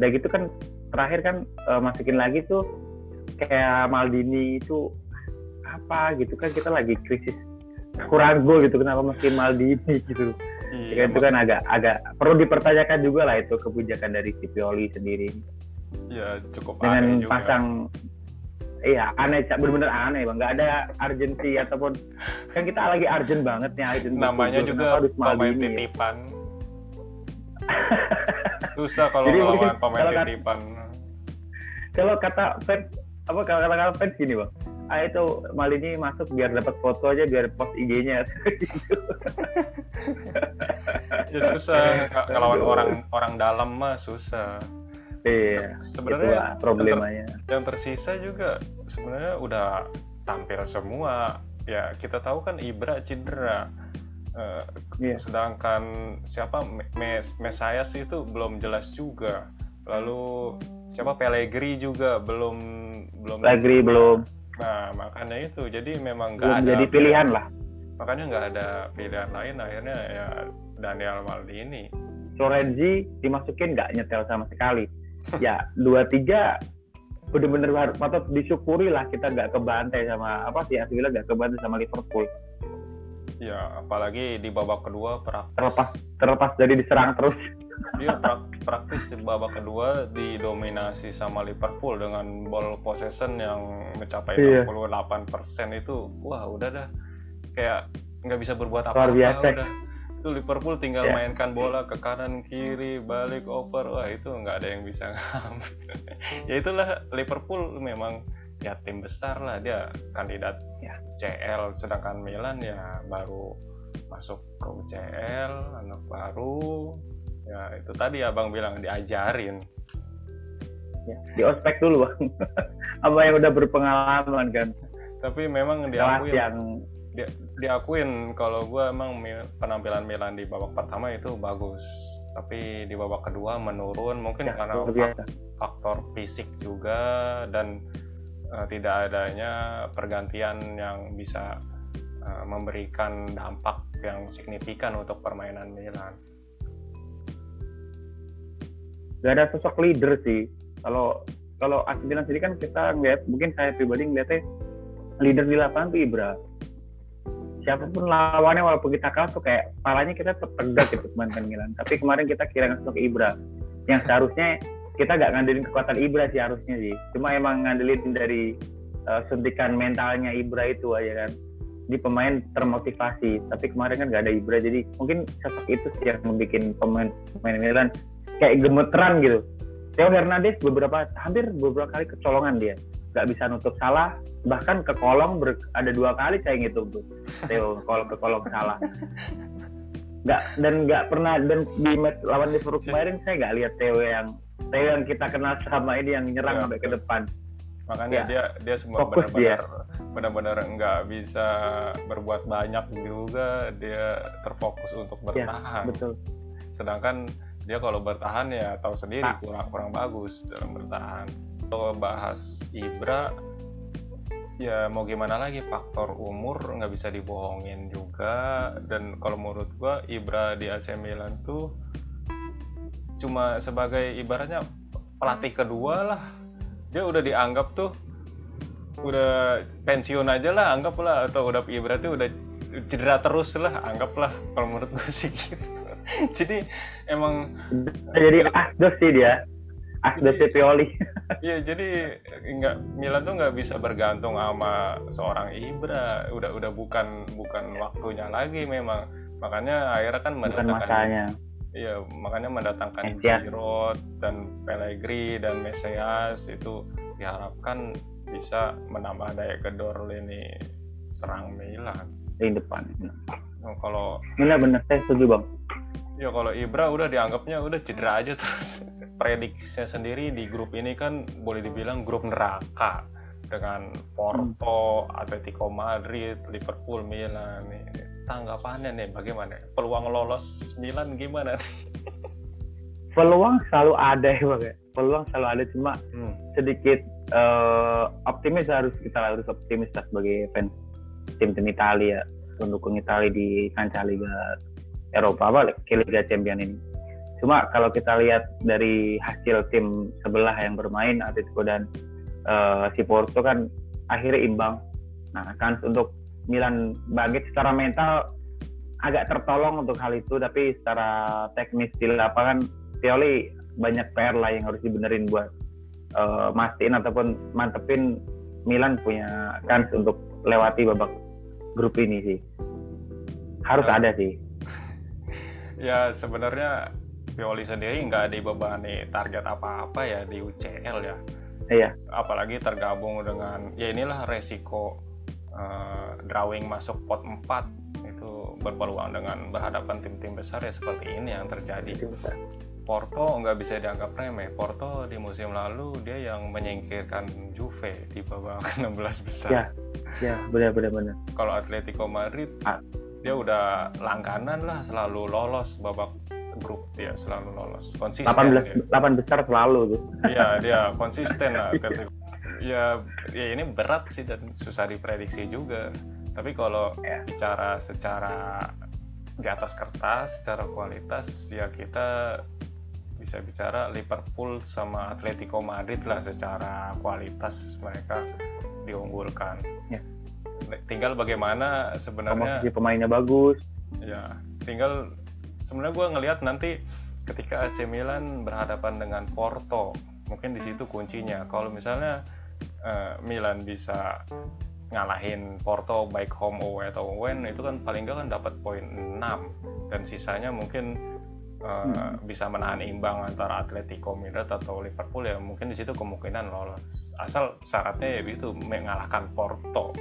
Dan gitu kan terakhir kan uh, masukin lagi tuh kayak Maldini itu apa gitu kan kita lagi krisis kurang gol gitu kenapa masukin Maldini gitu. Iya, itu kan agak agak perlu dipertanyakan juga lah itu kebijakan dari Cipioli sendiri. Ya cukup dengan pasang iya aneh benar-benar aneh bang nggak ada urgensi ataupun kan kita lagi urgent banget nih urgent namanya gitu. juga pemain ya? titipan susah kalau lawan pemain kalau titipan kalau kata fans apa kalau kata fans gini bang ah itu Malini masuk biar dapat foto aja biar post IG-nya ya susah kalau orang orang dalam mah susah Iya. Sebenarnya problemanya. Yang, yang tersisa juga sebenarnya udah tampil semua. Ya kita tahu kan Ibra cedera. Uh, yeah. Sedangkan siapa Mes Mesayas itu belum jelas juga. Lalu siapa Pellegrini juga belum belum. Pellegrini belum. Nah makanya itu jadi memang nggak ada. Jadi pilihan lah. Makanya nggak ada pilihan lain akhirnya ya Daniel Maldini. Florenzi dimasukin nggak nyetel sama sekali ya dua tiga benar-benar patut disyukuri lah kita nggak kebantai sama apa sih Asli nggak kebantai sama Liverpool. Ya apalagi di babak kedua. Terlepas terlepas jadi diserang terus. Iya praktis di babak kedua didominasi sama Liverpool dengan ball possession yang mencapai iya. 68% itu wah udah dah. Kayak nggak bisa berbuat apa-apa udah. Itu Liverpool tinggal yeah. mainkan bola ke kanan kiri balik over. Wah itu nggak ada yang bisa ngambil ya itulah Liverpool memang ya tim besar lah. Dia kandidat ya. CL sedangkan Milan ya baru masuk ke UCL anak baru ya itu tadi abang bilang diajarin. Ya, di ospek dulu bang. Apa yang udah berpengalaman kan? Tapi memang diakui yang di, diakuin kalau gue emang penampilan Milan di babak pertama itu bagus. Tapi di babak kedua menurun mungkin Ya, karena biasa. faktor fisik juga dan eh, tidak adanya pergantian yang bisa eh, memberikan dampak yang signifikan untuk permainan Milan. Gak ada sosok leader sih. Kalau kalau Milan sendiri kan kita ngeliat, mungkin saya pribadi ngeliatnya leader di lapangan tuh Ibra. Siapa pun lawannya walaupun kita kalah tuh kayak palanya kita tegak gitu kemarin Milan. Tapi kemarin kita kehilangan sosok Ibra. Yang seharusnya kita gak ngandelin kekuatan Ibra sih harusnya sih. Cuma emang ngandelin dari uh, suntikan mentalnya Ibra itu aja kan. Di pemain termotivasi. Tapi kemarin kan gak ada Ibra. Jadi mungkin sosok itu sih yang membuat pemain pemain Milan kayak gemeteran gitu. Theo Hernandez beberapa hampir beberapa kali kecolongan dia, nggak bisa nutup salah, bahkan ke kolong ber, ada dua kali saya ngitung tuh Theo kalau ke kolong salah. Nggak dan nggak pernah dan di match lawan Liverpool kemarin saya nggak lihat Theo yang Theo yang kita kenal sama ini yang nyerang Ya, sampai ke depan. Makanya Ya. dia dia semua benar-benar benar-benar nggak bisa berbuat banyak juga. Dia terfokus untuk Ya, bertahan. Betul. sedangkan dia kalau bertahan ya tahu sendiri Ah. kurang kurang bagus dalam bertahan. Kalau bahas Ibra ya mau gimana lagi faktor umur nggak bisa dibohongin juga. Dan kalau menurut gua Ibra di AC Milan tuh cuma sebagai ibaratnya pelatih kedua lah. Dia udah dianggap tuh udah pensiun aja lah anggaplah. Atau udah Ibra tuh udah cedera terus lah anggaplah. Kalau menurut gue sih gitu jadi emang Jadi asdos sih dia, asdos Pioli. Iya jadi nggak Milan tuh nggak bisa bergantung sama seorang Ibra udah udah bukan bukan waktunya lagi memang makanya akhirnya kan mendatangkan iya makanya mendatangkan Mesias. Giroud dan Pellegrini dan Mesias itu diharapkan bisa menambah daya gedor lini serang Milan di depan. Nah, kalau Benar-benar saya setuju bang. Ya kalau Ibra udah dianggapnya udah cedera aja terus. Prediksinya sendiri di grup ini kan boleh dibilang grup neraka dengan Porto, Atletico Madrid, Liverpool, Milan. Nih. Tanggapannya nih bagaimana? Peluang lolos Milan gimana? Peluang selalu ada ya bang. ya. Peluang selalu ada cuma Hmm. sedikit eh, optimis harus kita harus optimis lah sebagai fans tim-tim Italia pendukung Italia di kancah Liga Eropa apa ke Liga Champion ini. Cuma kalau kita lihat dari hasil tim sebelah yang bermain Atletico dan eh, si Porto kan akhirnya imbang. Nah, kan untuk Milan bangkit secara mental agak tertolong untuk hal itu tapi secara teknis di lapangan Pioli banyak PR lah yang harus dibenerin buat eh, mastiin ataupun mantepin Milan punya kans untuk lewati babak grup ini sih. Harus Ya. ada sih. Ya sebenarnya Pioli sendiri nggak dibebani target apa-apa ya di UCL ya. Iya. Apalagi tergabung dengan ya inilah resiko eh, drawing masuk pot 4 itu berpeluang dengan berhadapan tim-tim besar ya seperti ini yang terjadi. Porto nggak bisa dianggap remeh. Porto di musim lalu dia yang menyingkirkan Juve di babak 16 besar. Ya. Ya, benar-benar benar. Kalau Atletico Madrid Ah. Dia udah langganan lah selalu lolos babak grup dia selalu lolos konsisten 18 dia. 8 besar selalu tuh. Iya dia konsisten lah. Ya ya ini berat sih dan susah diprediksi juga. Tapi kalau Ya. bicara secara di atas kertas, secara kualitas ya kita bisa bicara Liverpool sama Atletico Madrid lah secara kualitas mereka diunggulkan. Ya. Tinggal bagaimana sebenarnya Komposisi pemainnya bagus. ya tinggal sebenarnya gue ngelihat nanti ketika AC Milan berhadapan dengan Porto mungkin di situ kuncinya kalau misalnya eh, Milan bisa ngalahin Porto baik home away atau away itu kan paling nggak kan dapat poin 6 dan sisanya mungkin eh, Hmm. bisa menahan imbang antara Atletico Madrid atau Liverpool ya mungkin di situ kemungkinan lolos asal syaratnya ya itu mengalahkan Porto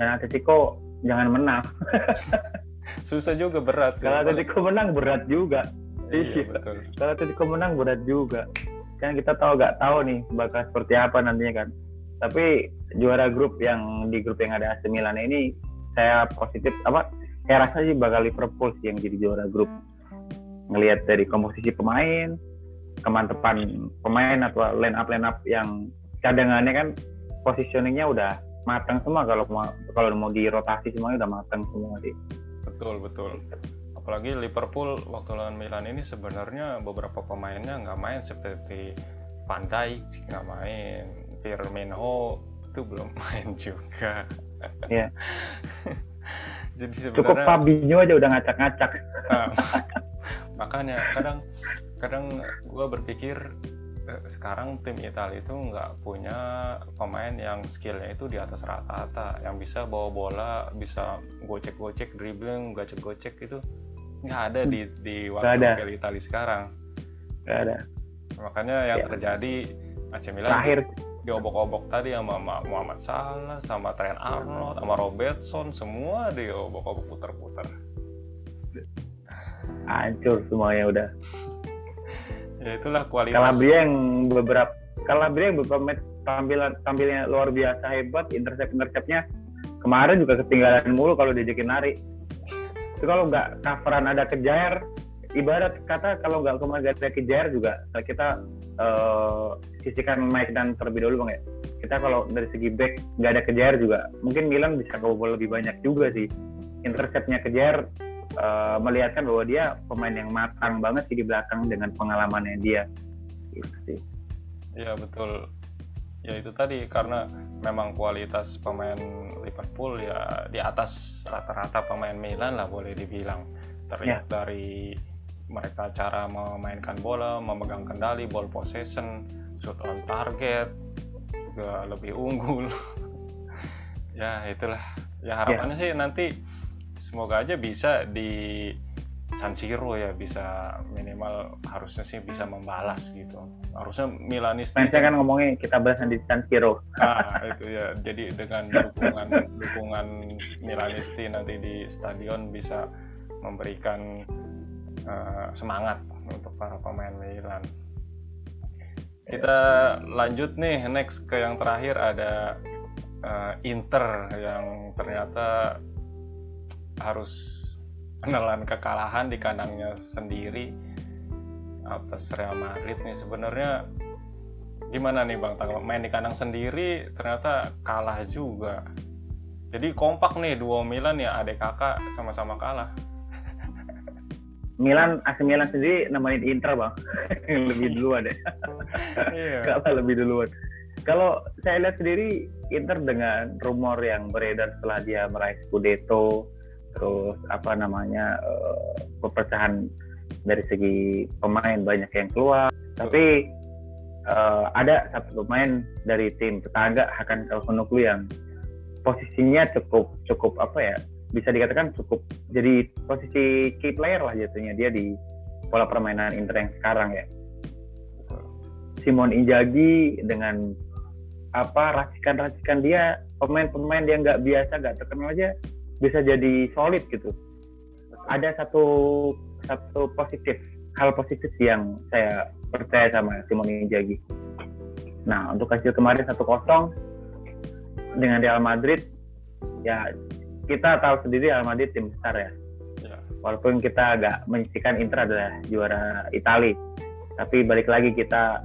Dan Atletico jangan menang. susah juga berat Kalau Atletico menang berat juga. iya betul Kalau Atletico menang berat juga. Kan kita tahu nggak tahu nih bakal seperti apa nantinya kan. Tapi juara grup yang di grup yang ada AC Milan ini saya positif apa saya rasa sih bakal Liverpool sih yang jadi juara grup ngelihat dari komposisi pemain kemantepan pemain atau line up line up yang cadangannya kan positioningnya udah matang semua kalau mau kalau mau dirotasi semuanya udah matang semua sih. Betul betul. Apalagi Liverpool waktu lawan Milan ini sebenarnya beberapa pemainnya nggak main seperti Van Dijk nggak main Firmino itu belum main juga. Iya. jadi cukup sebenarnya Fabinho aja udah ngacak-ngacak. Nah, makanya kadang kadang gue berpikir sekarang tim Italia itu nggak punya pemain yang skillnya itu di atas rata-rata yang bisa bawa bola bisa gocek-gocek dribbling gocek-gocek itu nggak ada di di waktu ada. wakil Italia sekarang. Gak ada. Makanya yang Ya. terjadi AC Milan terakhir. diobok-obok tadi sama Ma- Muhammad Salah sama Trent Arnold sama Robertson semua diobok-obok putar-putar hancur semuanya udah ya itulah kualitas. Calabria yang beberapa Calabria yang beberapa match tampilan tampilnya luar biasa hebat intercept interceptnya kemarin juga ketinggalan mulu kalau diajakin lari. Itu kalau nggak coveran ada kejar ibarat kata kalau nggak kemarin ada kejar juga kita eh, sisihkan Mike dan terlebih dulu bang ya. Kita kalau dari segi back nggak ada kejar juga mungkin Milan bisa kebobol lebih banyak juga sih. Interceptnya kejar eh, melihatkan bahwa dia pemain yang matang banget sih di belakang dengan pengalamannya dia gitu sih Ya betul. Ya itu tadi karena memang kualitas pemain Liverpool ya di atas rata-rata pemain Milan lah boleh dibilang. Terlihat dari mereka cara memainkan bola, memegang kendali, ball possession, shoot on target juga lebih unggul. ya itulah. Ya harapannya sih nanti semoga aja bisa di San Siro ya bisa minimal harusnya sih bisa membalas gitu. Harusnya Milanisti fansnya kan ngomongnya kita bahas di San Siro. Nah itu ya. Jadi dengan dukungan dukungan Milanisti nanti di stadion bisa memberikan eh, semangat untuk para pemain Milan. Kita lanjut nih next ke yang terakhir ada eh, Inter yang ternyata harus menelan kekalahan di kandangnya sendiri. Atas Real Madrid nih sebenarnya gimana nih Bang? Tanggapan main di kandang sendiri ternyata kalah juga. Jadi kompak nih duo Milan ya adek kakak sama-sama kalah. Milan AC Milan sendiri nemenin Inter bang. Lebih duluan deh iya. Kalah lebih duluan. Kalau saya lihat sendiri Inter dengan rumor yang beredar setelah dia meraih Scudetto terus apa namanya eh, perpecahan dari segi pemain banyak yang keluar. Tapi eh, ada satu pemain dari tim tetangga Hakan Calhanoglu yang posisinya cukup cukup apa ya bisa dikatakan cukup jadi posisi key player lah jatuhnya. Dia di pola permainan Inter yang sekarang ya. Simon Inzaghi dengan apa racikan-racikan dia pemain-pemain yang nggak biasa nggak terkenal aja bisa jadi solid gitu. Ada satu satu positif hal positif yang saya percaya sama Simon Inzaghi. Nah untuk hasil kemarin satu kosong dengan Real Madrid ya kita tahu sendiri Real Madrid tim besar ya. Ya. Walaupun kita agak menyisikan Inter adalah juara Italia tapi balik lagi kita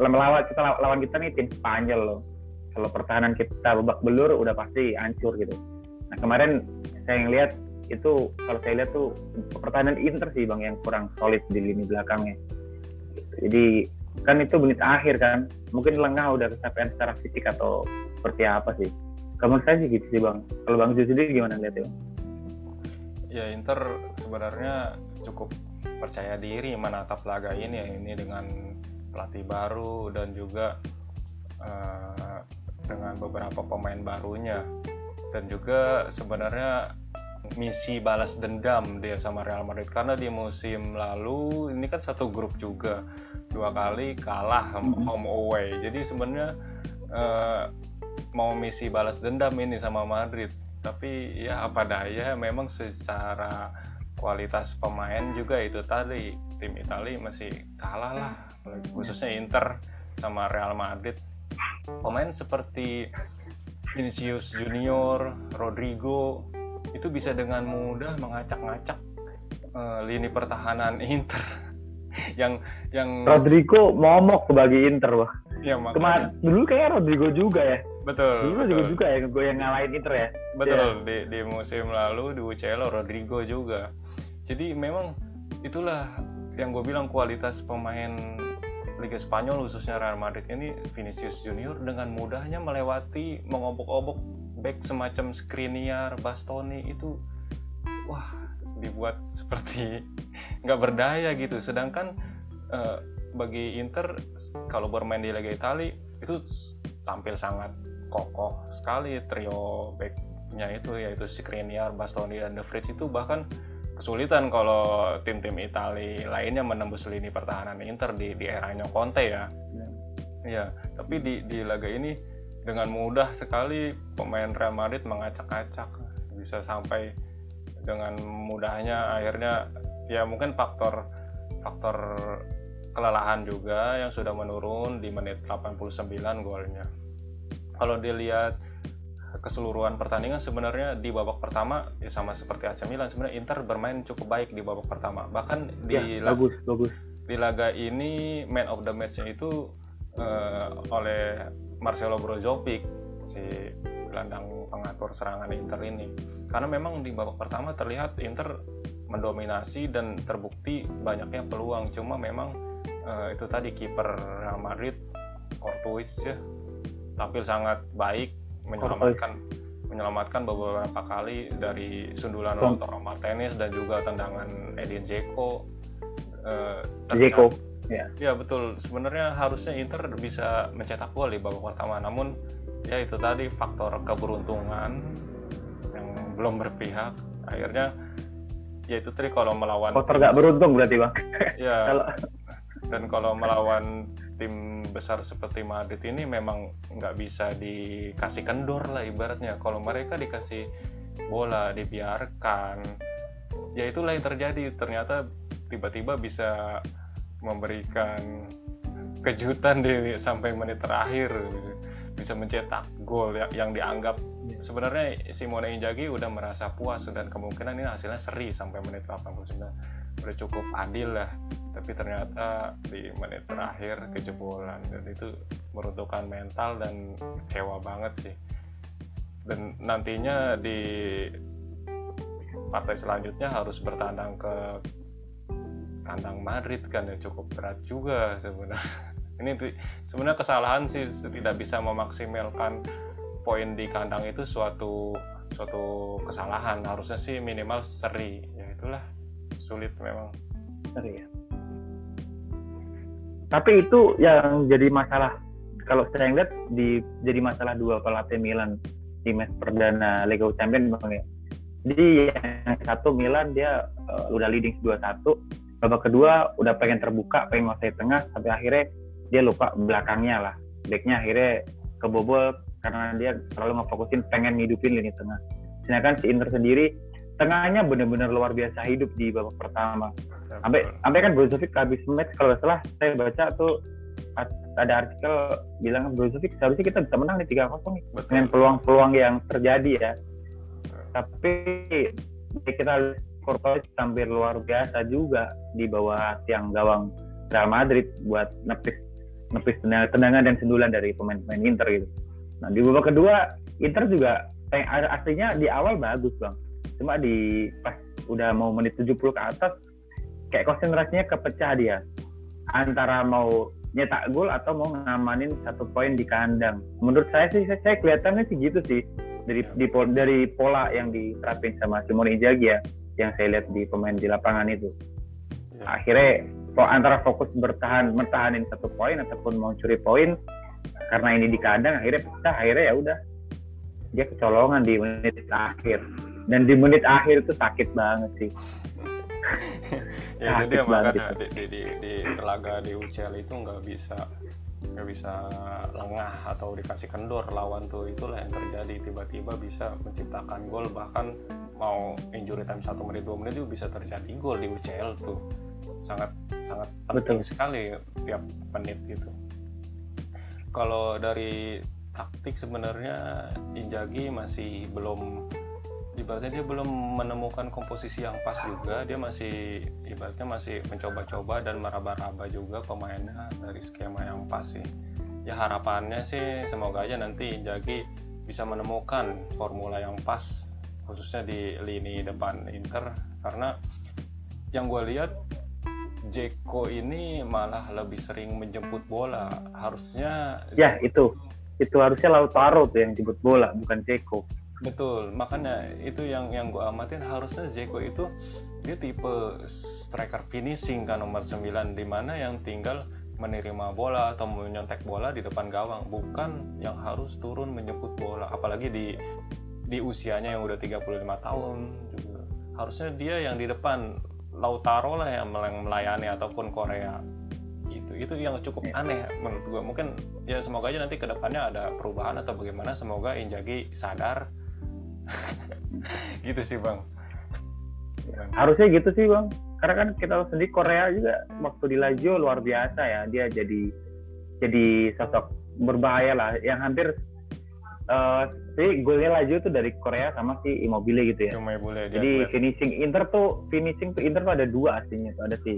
melawan kita law- lawan kita nih tim Spanyol loh. Kalau pertahanan kita babak belur udah pasti hancur gitu nah kemarin saya ngeliat itu kalau saya lihat tuh pertahanan Inter sih bang yang kurang solid di lini belakangnya. Jadi kan itu menit akhir kan. Mungkin lengah udah kecapean secara fisik atau seperti apa sih. Kamu saya sih gitu sih bang. Kalau bang Zul sendiri gimana lihatnya bang? ya Inter sebenarnya cukup percaya diri menatap laga ini ya ini dengan pelatih baru dan juga eh, dengan beberapa pemain barunya dan juga sebenarnya misi balas dendam dia sama Real Madrid. Karena di musim lalu ini kan satu grup juga. Dua kali kalah home away. Jadi sebenarnya eh, mau misi balas dendam ini sama Madrid. Tapi ya apa daya memang secara kualitas pemain juga itu tadi. Tim Italia masih kalah lah. Khususnya Inter sama Real Madrid. Pemain seperti Vinicius Junior, Rodrigo itu bisa dengan mudah mengacak-ngacak uh, lini pertahanan Inter. Yang yang Rodrigo momok sebagai Inter wah. Ya, kemarin dulu kayak Rodrigo juga ya. Betul dulu Rodrigo juga ya gue yang ngalahin Inter ya. Betul ya. di di musim lalu di UCL Rodrigo juga. Jadi memang itulah yang gue bilang kualitas pemain Liga Spanyol khususnya Real Madrid ini Vinicius Junior dengan mudahnya melewati mengobok-obok back semacam Skriniar, Bastoni itu wah dibuat seperti nggak berdaya gitu. Sedangkan uh, bagi Inter kalau bermain di Liga Italia itu tampil sangat kokoh sekali trio backnya itu yaitu Skriniar, Bastoni dan De Vrij itu bahkan kesulitan kalau tim-tim Italia lainnya menembus lini pertahanan Inter di di eranya Conte ya. Ya, ya tapi di di laga ini dengan mudah sekali pemain Real Madrid mengacak-acak bisa sampai dengan mudahnya akhirnya ya mungkin faktor faktor kelelahan juga yang sudah menurun di menit 89 golnya. Kalau dilihat keseluruhan pertandingan sebenarnya di babak pertama ya sama seperti AC Milan sebenarnya Inter bermain cukup baik di babak pertama. Bahkan di ya, bagus bagus. di laga ini man of the match-nya itu uh, oleh Marcelo Brozovic si gelandang pengatur serangan Inter ini. Karena memang di babak pertama terlihat Inter mendominasi dan terbukti banyaknya peluang. Cuma memang uh, itu tadi kiper Real Madrid Courtois ya tampil sangat baik menyelamatkan menyelamatkan beberapa kali dari sundulan Lautaro Martinez dan juga tendangan Edin Dzeko. Uh, Dzeko. Ya. ya betul. Sebenarnya harusnya Inter bisa mencetak gol di babak pertama, namun ya itu tadi faktor keberuntungan yang belum berpihak. Akhirnya ya itu tadi kalau melawan. Faktor gak beruntung berarti bang. Ya. dan kalau melawan tim besar seperti Madrid ini memang nggak bisa dikasih kendor lah ibaratnya. Kalau mereka dikasih bola dibiarkan ya itulah yang terjadi. Ternyata tiba-tiba bisa memberikan kejutan di sampai menit terakhir. Bisa mencetak gol yang, yang dianggap iya. sebenarnya Simone Inzaghi udah merasa puas dan kemungkinan ini hasilnya seri sampai menit 89 udah cukup adil lah tapi ternyata di menit terakhir kejebolan dan itu meruntuhkan mental dan kecewa banget sih. Dan nantinya di partai selanjutnya harus bertandang ke kandang Madrid kan yang cukup berat juga sebenarnya. Ini sebenarnya kesalahan sih tidak bisa memaksimalkan poin di kandang itu suatu suatu kesalahan. Harusnya sih minimal seri ya itulah. Sulit memang. Seri ya tapi itu yang jadi masalah kalau saya lihat di jadi masalah dua pelatih Milan di match perdana Liga Champions bang ya. Jadi yang satu Milan dia uh, udah leading 2-1, babak kedua udah pengen terbuka, pengen menguasai tengah, sampai akhirnya dia lupa belakangnya lah. Backnya akhirnya kebobol karena dia terlalu ngefokusin pengen ngidupin lini tengah. Sedangkan si Inter sendiri tengahnya benar-benar luar biasa hidup di babak pertama sampai sampai kan Brozovic habis match kalau nggak salah saya baca tuh ada artikel bilang Brozovic seharusnya kita bisa menang di tiga kosong dengan peluang-peluang yang terjadi ya. Tapi kita Courtois tampil luar biasa juga di bawah tiang gawang Real Madrid buat nepis nepis tendangan dan sendulan dari pemain-pemain Inter gitu. Nah di babak kedua Inter juga aslinya di awal bagus bang, cuma di pas udah mau menit 70 ke atas kayak konsentrasinya kepecah dia antara mau nyetak gol atau mau ngamanin satu poin di kandang. Menurut saya sih saya, saya kelihatannya sih gitu sih dari di, dari pola yang diterapin sama Simone Inzaghi ya yang saya lihat di pemain di lapangan itu. Ya. Akhirnya antara fokus bertahan bertahanin satu poin ataupun mau curi poin karena ini di kandang akhirnya pecah akhirnya ya udah dia kecolongan di menit akhir dan di menit akhir itu sakit banget sih ya jadi makanya di, di, di, di laga di UCL itu nggak bisa nggak bisa lengah atau dikasih kendor lawan tuh. Itulah yang terjadi. Tiba-tiba bisa menciptakan gol bahkan mau injury time satu menit dua menit itu bisa terjadi gol di UCL tuh. Sangat sangat penting Betul. sekali tiap menit gitu. Kalau dari taktik sebenarnya Injagi masih belum ibaratnya dia belum menemukan komposisi yang pas juga dia masih ibaratnya masih mencoba-coba dan meraba-raba juga pemainnya dari skema yang pas sih. Ya harapannya sih semoga aja nanti Injagi bisa menemukan formula yang pas khususnya di lini depan Inter. Karena yang gue lihat Jeko ini malah lebih sering menjemput bola. Harusnya ya itu. Itu harusnya Lautaro tuh yang jemput bola bukan Jeko betul makanya itu yang yang gue amatin. Harusnya Jeko itu dia tipe striker finishing kan nomor 9 di mana yang tinggal menerima bola atau menyontek bola di depan gawang. Bukan yang harus turun menjemput bola apalagi di di usianya yang udah 35 tahun juga. Harusnya dia yang di depan Lautaro lah yang melayani ataupun Korea. Itu itu yang cukup ya. aneh menurut gue mungkin ya semoga aja nanti ke depannya ada perubahan atau bagaimana semoga Injagi sadar gitu sih bang. Harusnya gitu sih bang. Karena kan kita tahu sendiri Korea juga waktu di Lazio luar biasa ya. Dia jadi jadi sosok berbahaya lah. Yang hampir uh, sih golnya Lazio tuh dari Korea sama si Immobile gitu ya. Immobile, jadi finishing Inter tuh finishing tuh Inter tuh ada dua aslinya tuh. Ada si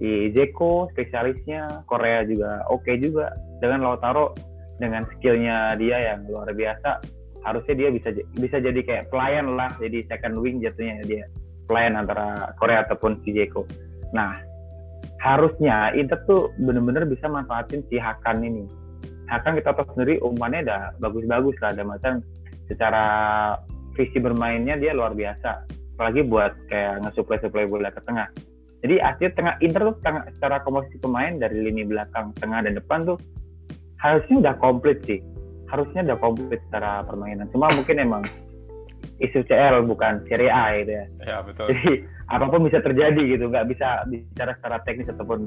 si Zeko spesialisnya. Korea juga oke okay juga. Dengan Lautaro dengan skillnya dia yang luar biasa harusnya dia bisa bisa jadi kayak pelayan lah jadi second wing jatuhnya dia plan antara Korea ataupun si Jeko. Nah, harusnya Inter tuh bener-bener bisa manfaatin si Hakan ini. Hakan kita tahu sendiri umpannya udah bagus-bagus lah, ada macam secara visi bermainnya dia luar biasa. Apalagi buat kayak nge-supply-supply bola ke tengah. Jadi asli tengah Inter tuh tengah, secara komposisi pemain dari lini belakang, tengah dan depan tuh harusnya udah komplit sih. Harusnya udah komplit secara permainan. Cuma mungkin emang isu CL bukan Serie A gitu ya. Ya betul. Jadi apa pun bisa terjadi gitu, nggak bisa bicara secara teknis ataupun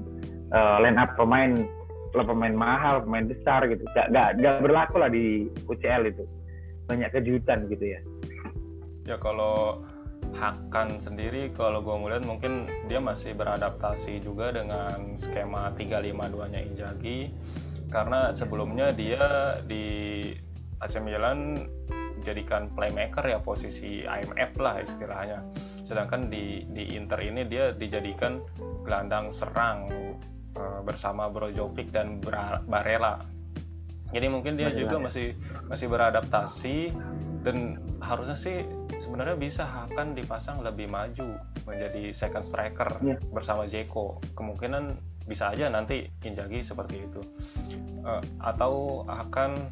uh, line up pemain pemain mahal, pemain besar gitu, nggak nggak nggak berlaku lah di UCL itu. Banyak kejutan gitu ya. Ya kalau Hakan sendiri kalau gue melihat mungkin dia masih beradaptasi juga dengan skema 352-nya Injagi karena sebelumnya dia di AC Milan dijadikan playmaker ya posisi IMF lah istilahnya. Sedangkan di di Inter ini dia dijadikan gelandang serang e, bersama Brozovic dan Barella. Jadi mungkin dia juga masih masih beradaptasi dan harusnya sih sebenarnya bisa akan dipasang lebih maju menjadi second striker yeah. bersama Jeko kemungkinan bisa aja nanti Injagi seperti itu. Uh, atau akan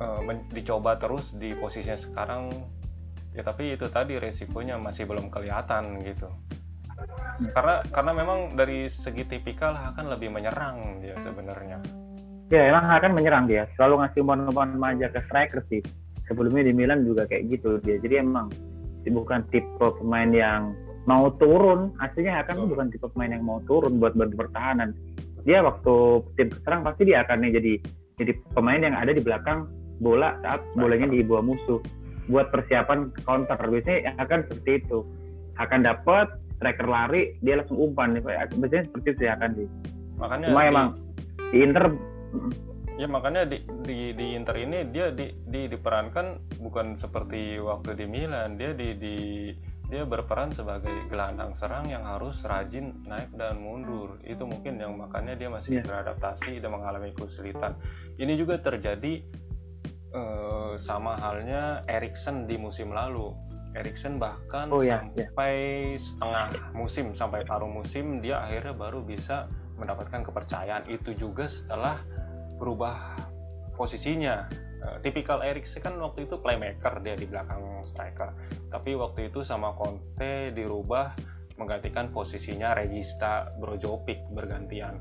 uh, dicoba terus di posisinya sekarang. Ya tapi itu tadi resikonya masih belum kelihatan gitu. Karena karena memang dari segi tipikal akan lebih menyerang dia sebenarnya. Ya emang akan menyerang dia. Selalu ngasih umpan-umpan manja ke striker sih. Sebelumnya di Milan juga kayak gitu dia. Jadi emang bukan tipe pemain yang mau turun. Aslinya akan oh. bukan tipe pemain yang mau turun buat bantu pertahanan dia waktu tim serang pasti dia akan nih jadi jadi pemain yang ada di belakang bola saat bolanya dibawa musuh. Buat persiapan counter. Biasanya akan seperti itu. Akan dapat striker lari dia langsung umpan. Biasanya seperti itu ya akan sih makanya cuma di, emang di Inter ya makanya di, di di Inter ini dia di, di diperankan bukan seperti waktu di Milan. Dia di di dia berperan sebagai gelandang serang yang harus rajin naik dan mundur itu mungkin yang makanya dia masih yeah. beradaptasi dan mengalami kesulitan ini juga terjadi uh, sama halnya Erikson di musim lalu. Erikson bahkan oh, ya, sampai ya. setengah musim sampai paruh musim dia akhirnya baru bisa mendapatkan kepercayaan itu juga setelah berubah posisinya. Uh, tipikal Erikson kan waktu itu playmaker dia di belakang striker. Tapi waktu itu sama Conte dirubah menggantikan posisinya Regista Brozovic bergantian.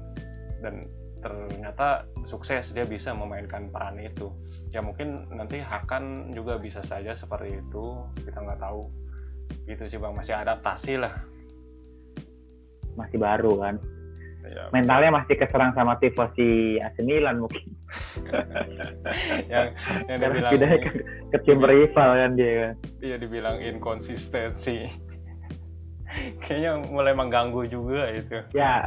Dan ternyata sukses dia bisa memainkan peran itu. Ya mungkin nanti Hakan juga bisa saja seperti itu. Kita nggak tahu. Gitu sih bang. Masih adaptasi lah. Masih baru kan ya, mentalnya masih keserang sama tipe si AC Milan mungkin. Yang yang dibilang ke, ke tim rival kan dia kan. Iya dibilang inkonsistensi. Kayaknya mulai mengganggu juga itu. Ya.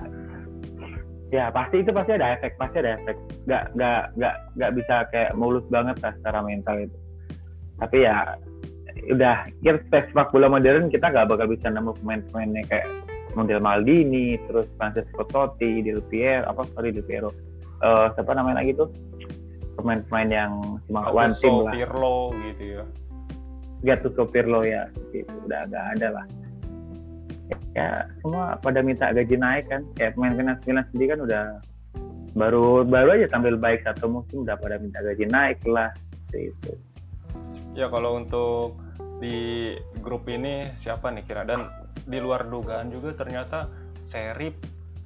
Ya pasti itu pasti ada efek pasti ada efek. Nggak nggak nggak nggak bisa kayak mulus banget lah secara mental itu. Tapi ya udah kita sepak bola modern kita nggak bakal bisa nemu pemain-pemainnya kayak model Maldini, terus Francesco Totti, Del Piero, apa sorry Del Piero, uh, siapa namanya lagi tuh pemain-pemain yang cuma one team lah. Pirlo gitu ya. Gattuso Pirlo ya, gitu. udah nggak ada lah. Ya, semua pada minta gaji naik kan, kayak pemain pemain sendiri kan udah baru baru aja tampil baik satu musim udah pada minta gaji naik lah, itu. Ya kalau untuk di grup ini siapa nih kira dan di luar dugaan juga ternyata Serip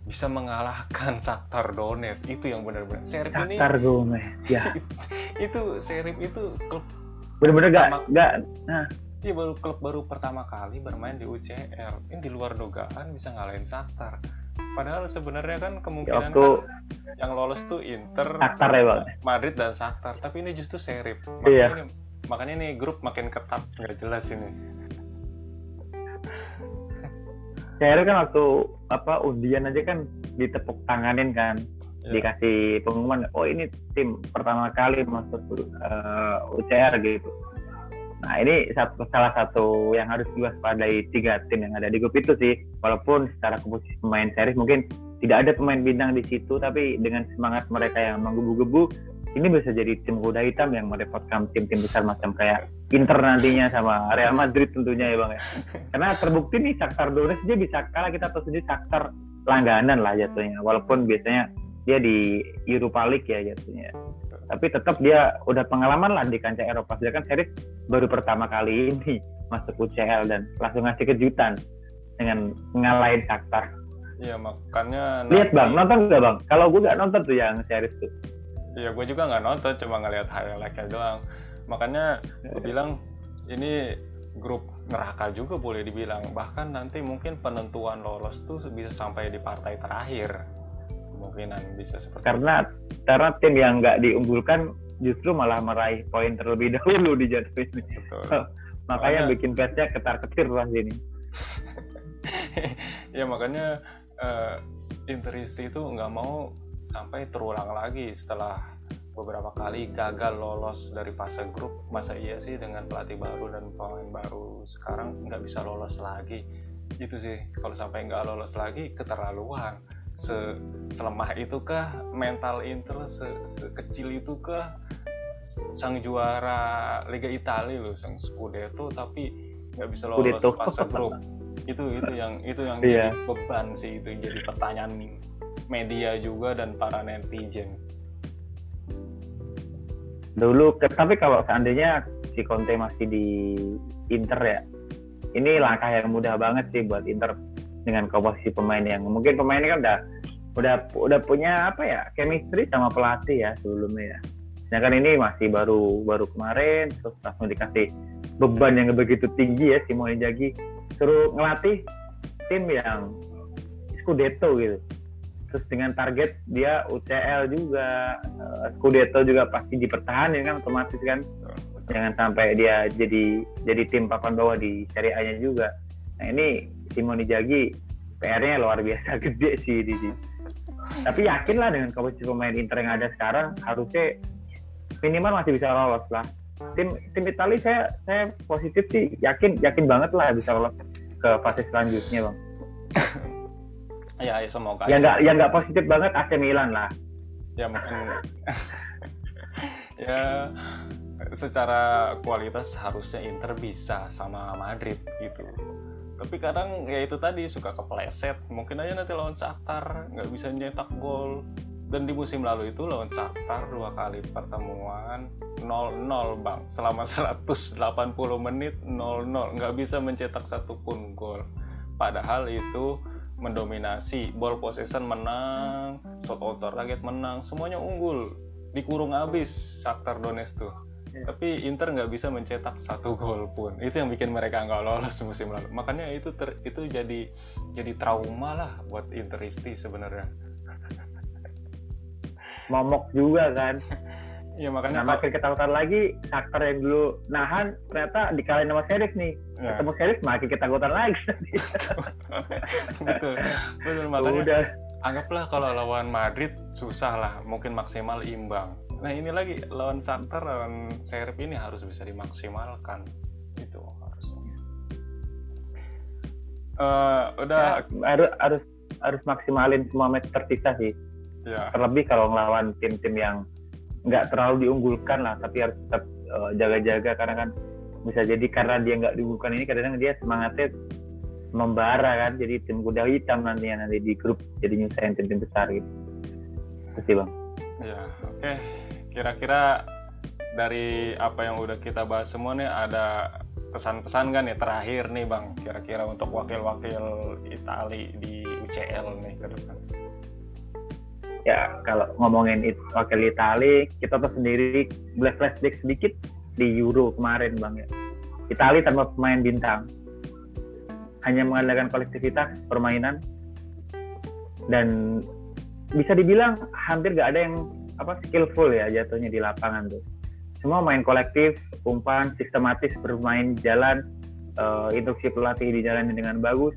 bisa mengalahkan Shakhtar Donetsk itu yang benar-benar Serip ini Shakhtar Donetsk ya itu Serip itu klub benar-benar gak gak nah Iya baru klub baru pertama kali bermain di UCL. Ini di luar dugaan bisa ngalahin Shakhtar. Padahal sebenarnya kan kemungkinan ya, waktu... kan yang lolos tuh Inter, Shakhtar ya bang. Madrid dan Shakhtar. Tapi ini justru Serif. Makanya iya. ini makanya nih grup makin ketat nggak jelas ini Saya kan waktu apa undian aja kan ditepuk tanganin kan. Ya. dikasih pengumuman oh ini tim pertama kali masuk uh, eh, UCR gitu. Nah ini satu, salah satu yang harus diwaspadai tiga tim yang ada di grup itu sih. Walaupun secara komposisi pemain series mungkin tidak ada pemain bintang di situ tapi dengan semangat mereka yang menggebu-gebu ini bisa jadi tim kuda hitam yang merepotkan tim-tim besar macam kayak Inter nantinya sama Real Madrid tentunya ya bang ya. Karena terbukti nih Shakhtar Donetsk dia bisa kalah kita tahu sendiri Shakhtar langganan lah jatuhnya. Walaupun biasanya dia di Europa League ya jatuhnya. Tapi tetap dia udah pengalaman lah di kancah Eropa. Sedangkan series baru pertama kali ini masuk UCL dan langsung ngasih kejutan dengan ngalahin Shakhtar. Iya makanya. Lihat bang, nonton nggak bang? Kalau gue nggak nonton tuh yang series tuh Iya, gue juga nggak nonton, cuma ngeliat highlightnya doang. Makanya gue bilang ini grup neraka juga boleh dibilang. Bahkan nanti mungkin penentuan lolos tuh bisa sampai di partai terakhir. Kemungkinan bisa seperti Karena itu. karena tim yang nggak diunggulkan justru malah meraih poin terlebih dahulu di jadwal ini. Betul. makanya, makanya bikin fansnya ketar-ketir lah sini. ya makanya uh, Interisti itu nggak mau sampai terulang lagi setelah beberapa kali gagal lolos dari fase grup. Masa iya sih dengan pelatih baru dan pemain baru sekarang nggak bisa lolos lagi? Itu sih. Kalau sampai nggak lolos lagi keterlaluan. Se selemah itukah? Mental Inter se sekecil itukah? Sang juara Liga Italia loh sang Scudetto tapi nggak bisa lolos Scudetto. fase grup. Itu itu yang itu yang yeah. jadi beban sih itu jadi pertanyaan media juga dan para netizen. Dulu, tapi kalau seandainya si Conte masih di Inter ya, ini langkah yang mudah banget sih buat Inter dengan komposisi pemain yang mungkin pemainnya kan udah udah udah punya apa ya chemistry sama pelatih ya sebelumnya ya. Sedangkan ini masih baru baru kemarin terus langsung dikasih beban yang begitu tinggi ya Simone Inzaghi suruh ngelatih tim yang Scudetto gitu terus dengan target dia UCL juga uh, Scudetto juga pasti dipertahankan kan otomatis kan. Jangan sampai dia jadi jadi tim papan bawah di Serie A-nya juga. Nah ini Simone Jagi PR-nya luar biasa gede sih di sini. Tapi yakin lah dengan komposisi pemain Inter yang ada sekarang harusnya minimal masih bisa lolos lah. Tim tim Italia saya saya positif sih yakin yakin banget lah bisa lolos ke fase selanjutnya bang ya, ya semoga yang nggak yang nggak positif banget AC Milan lah. Ya mungkin. Ya secara kualitas harusnya Inter bisa sama Madrid gitu. Tapi kadang ya itu tadi suka kepleset. Mungkin aja nanti lawan Shakhtar nggak bisa nyetak gol. Dan di musim lalu itu lawan Shakhtar dua kali pertemuan 0-0 bang. Selama 180 menit 0-0 nggak bisa mencetak satupun gol. Padahal itu mendominasi ball possession menang shot on target menang semuanya unggul. Dikurung habis Shakhtar Donetsk tuh. Yeah. tapi Inter nggak bisa mencetak satu gol pun. Itu yang bikin mereka nggak lolos musim lalu. Makanya itu ter, itu jadi jadi trauma lah buat Interisti sebenarnya. Momok juga kan Iya makanya nah, makin ketakutan lagi Shakhtar yang dulu nahan ternyata dikalahin sama Sheriff nih. Ya. Ketemu Sheriff makin ketakutan lagi. betul. Betul makanya. Udah. Anggaplah kalau lawan Madrid susah lah, mungkin maksimal imbang. Nah ini lagi lawan Shakhtar lawan Sheriff ini harus bisa dimaksimalkan. itu harusnya uh, udah ya, harus harus harus maksimalin semua match tersisa sih ya. terlebih kalau ngelawan tim-tim yang nggak terlalu diunggulkan lah tapi harus tetap uh, jaga-jaga. Karena kan bisa jadi karena dia nggak diunggulkan ini kadang-kadang dia semangatnya membara kan jadi tim kuda hitam nantinya nanti di grup jadi nyusahin tim-tim besar gitu. Itu sih bang. Ya oke. Okay. kira-kira dari apa yang udah kita bahas semua nih ada pesan-pesan kan ya terakhir nih bang? Kira-kira untuk wakil-wakil Itali di UCL nih ke depan ya kalau ngomongin it, wakil Itali kita tuh sendiri black flashback sedikit di Euro kemarin bang ya. Itali tanpa pemain bintang. Hanya mengandalkan kolektivitas permainan. Dan bisa dibilang hampir gak ada yang apa skillful ya jatuhnya di lapangan tuh. Semua main kolektif umpan sistematis bermain jalan uh, instruksi pelatih dijalani dengan bagus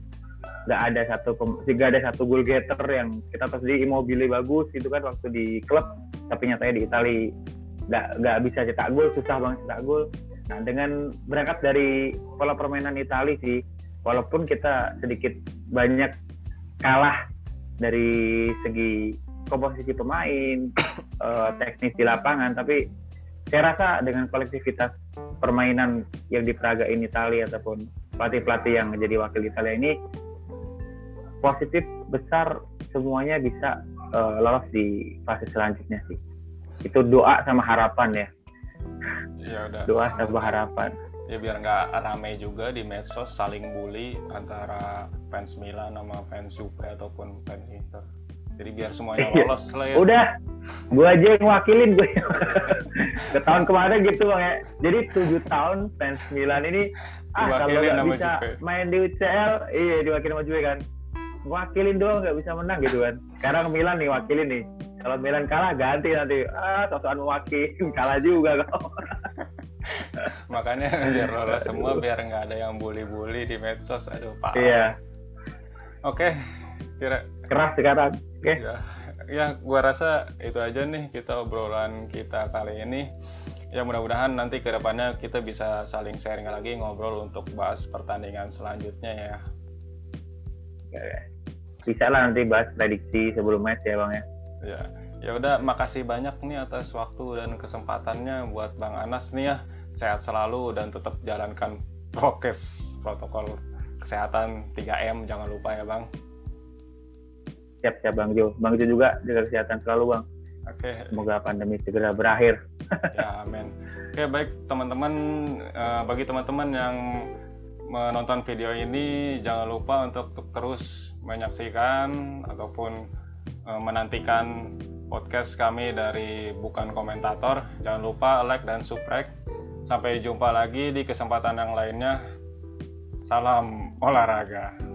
nggak ada satu tidak ada satu goal getter yang kita tahu sendiri immobile bagus itu kan waktu di klub tapi nyatanya di Itali nggak nggak bisa cetak gol susah banget cetak gol. Nah dengan berangkat dari pola permainan Itali sih walaupun kita sedikit banyak kalah dari segi komposisi pemain, uh, teknis di lapangan, tapi saya rasa dengan kolektivitas permainan yang diperagain Italia ataupun pelatih-pelatih yang menjadi wakil Italia ini positif besar semuanya bisa uh, lolos di fase selanjutnya sih. Itu doa sama harapan ya. Ya udah. Doa sama harapan ya biar nggak rame juga di medsos saling bully antara fans Milan sama fans Juve ataupun fans Inter jadi biar semuanya iya. lolos lah ya udah gue aja yang wakilin gue ke tahun kemarin gitu bang ya jadi tujuh tahun fans Milan ini ah kalau nggak bisa Juve. main di UCL iya diwakilin sama Juve kan wakilin doang nggak bisa menang gitu kan. Sekarang Milan nih wakilin nih. Kalau Milan kalah ganti nanti. Ah sosokan wakil kalah juga kok. Makanya biar lolos semua biar nggak ada yang bully-bully di medsos. Aduh pak iya. Oke kira keras sekarang. Oke. Okay. ya, ya gua rasa itu aja nih kita obrolan kita kali ini. Ya mudah-mudahan nanti ke depannya kita bisa saling sharing lagi ngobrol untuk bahas pertandingan selanjutnya ya bisa lah nanti bahas prediksi sebelum match ya bang ya ya ya udah makasih banyak nih atas waktu dan kesempatannya buat bang Anas nih ya sehat selalu dan tetap jalankan prokes protokol kesehatan 3M jangan lupa ya Bang. Siap siap Bang Jo. Bang Jo juga jaga kesehatan selalu Bang. Oke. Okay. Semoga pandemi segera berakhir. ya amin. Oke baik teman-teman uh, bagi teman-teman yang menonton video ini jangan lupa untuk terus menyaksikan ataupun uh, menantikan podcast kami dari bukan komentator. Jangan lupa like dan subscribe Sampai jumpa lagi di kesempatan yang lainnya. Salam olahraga.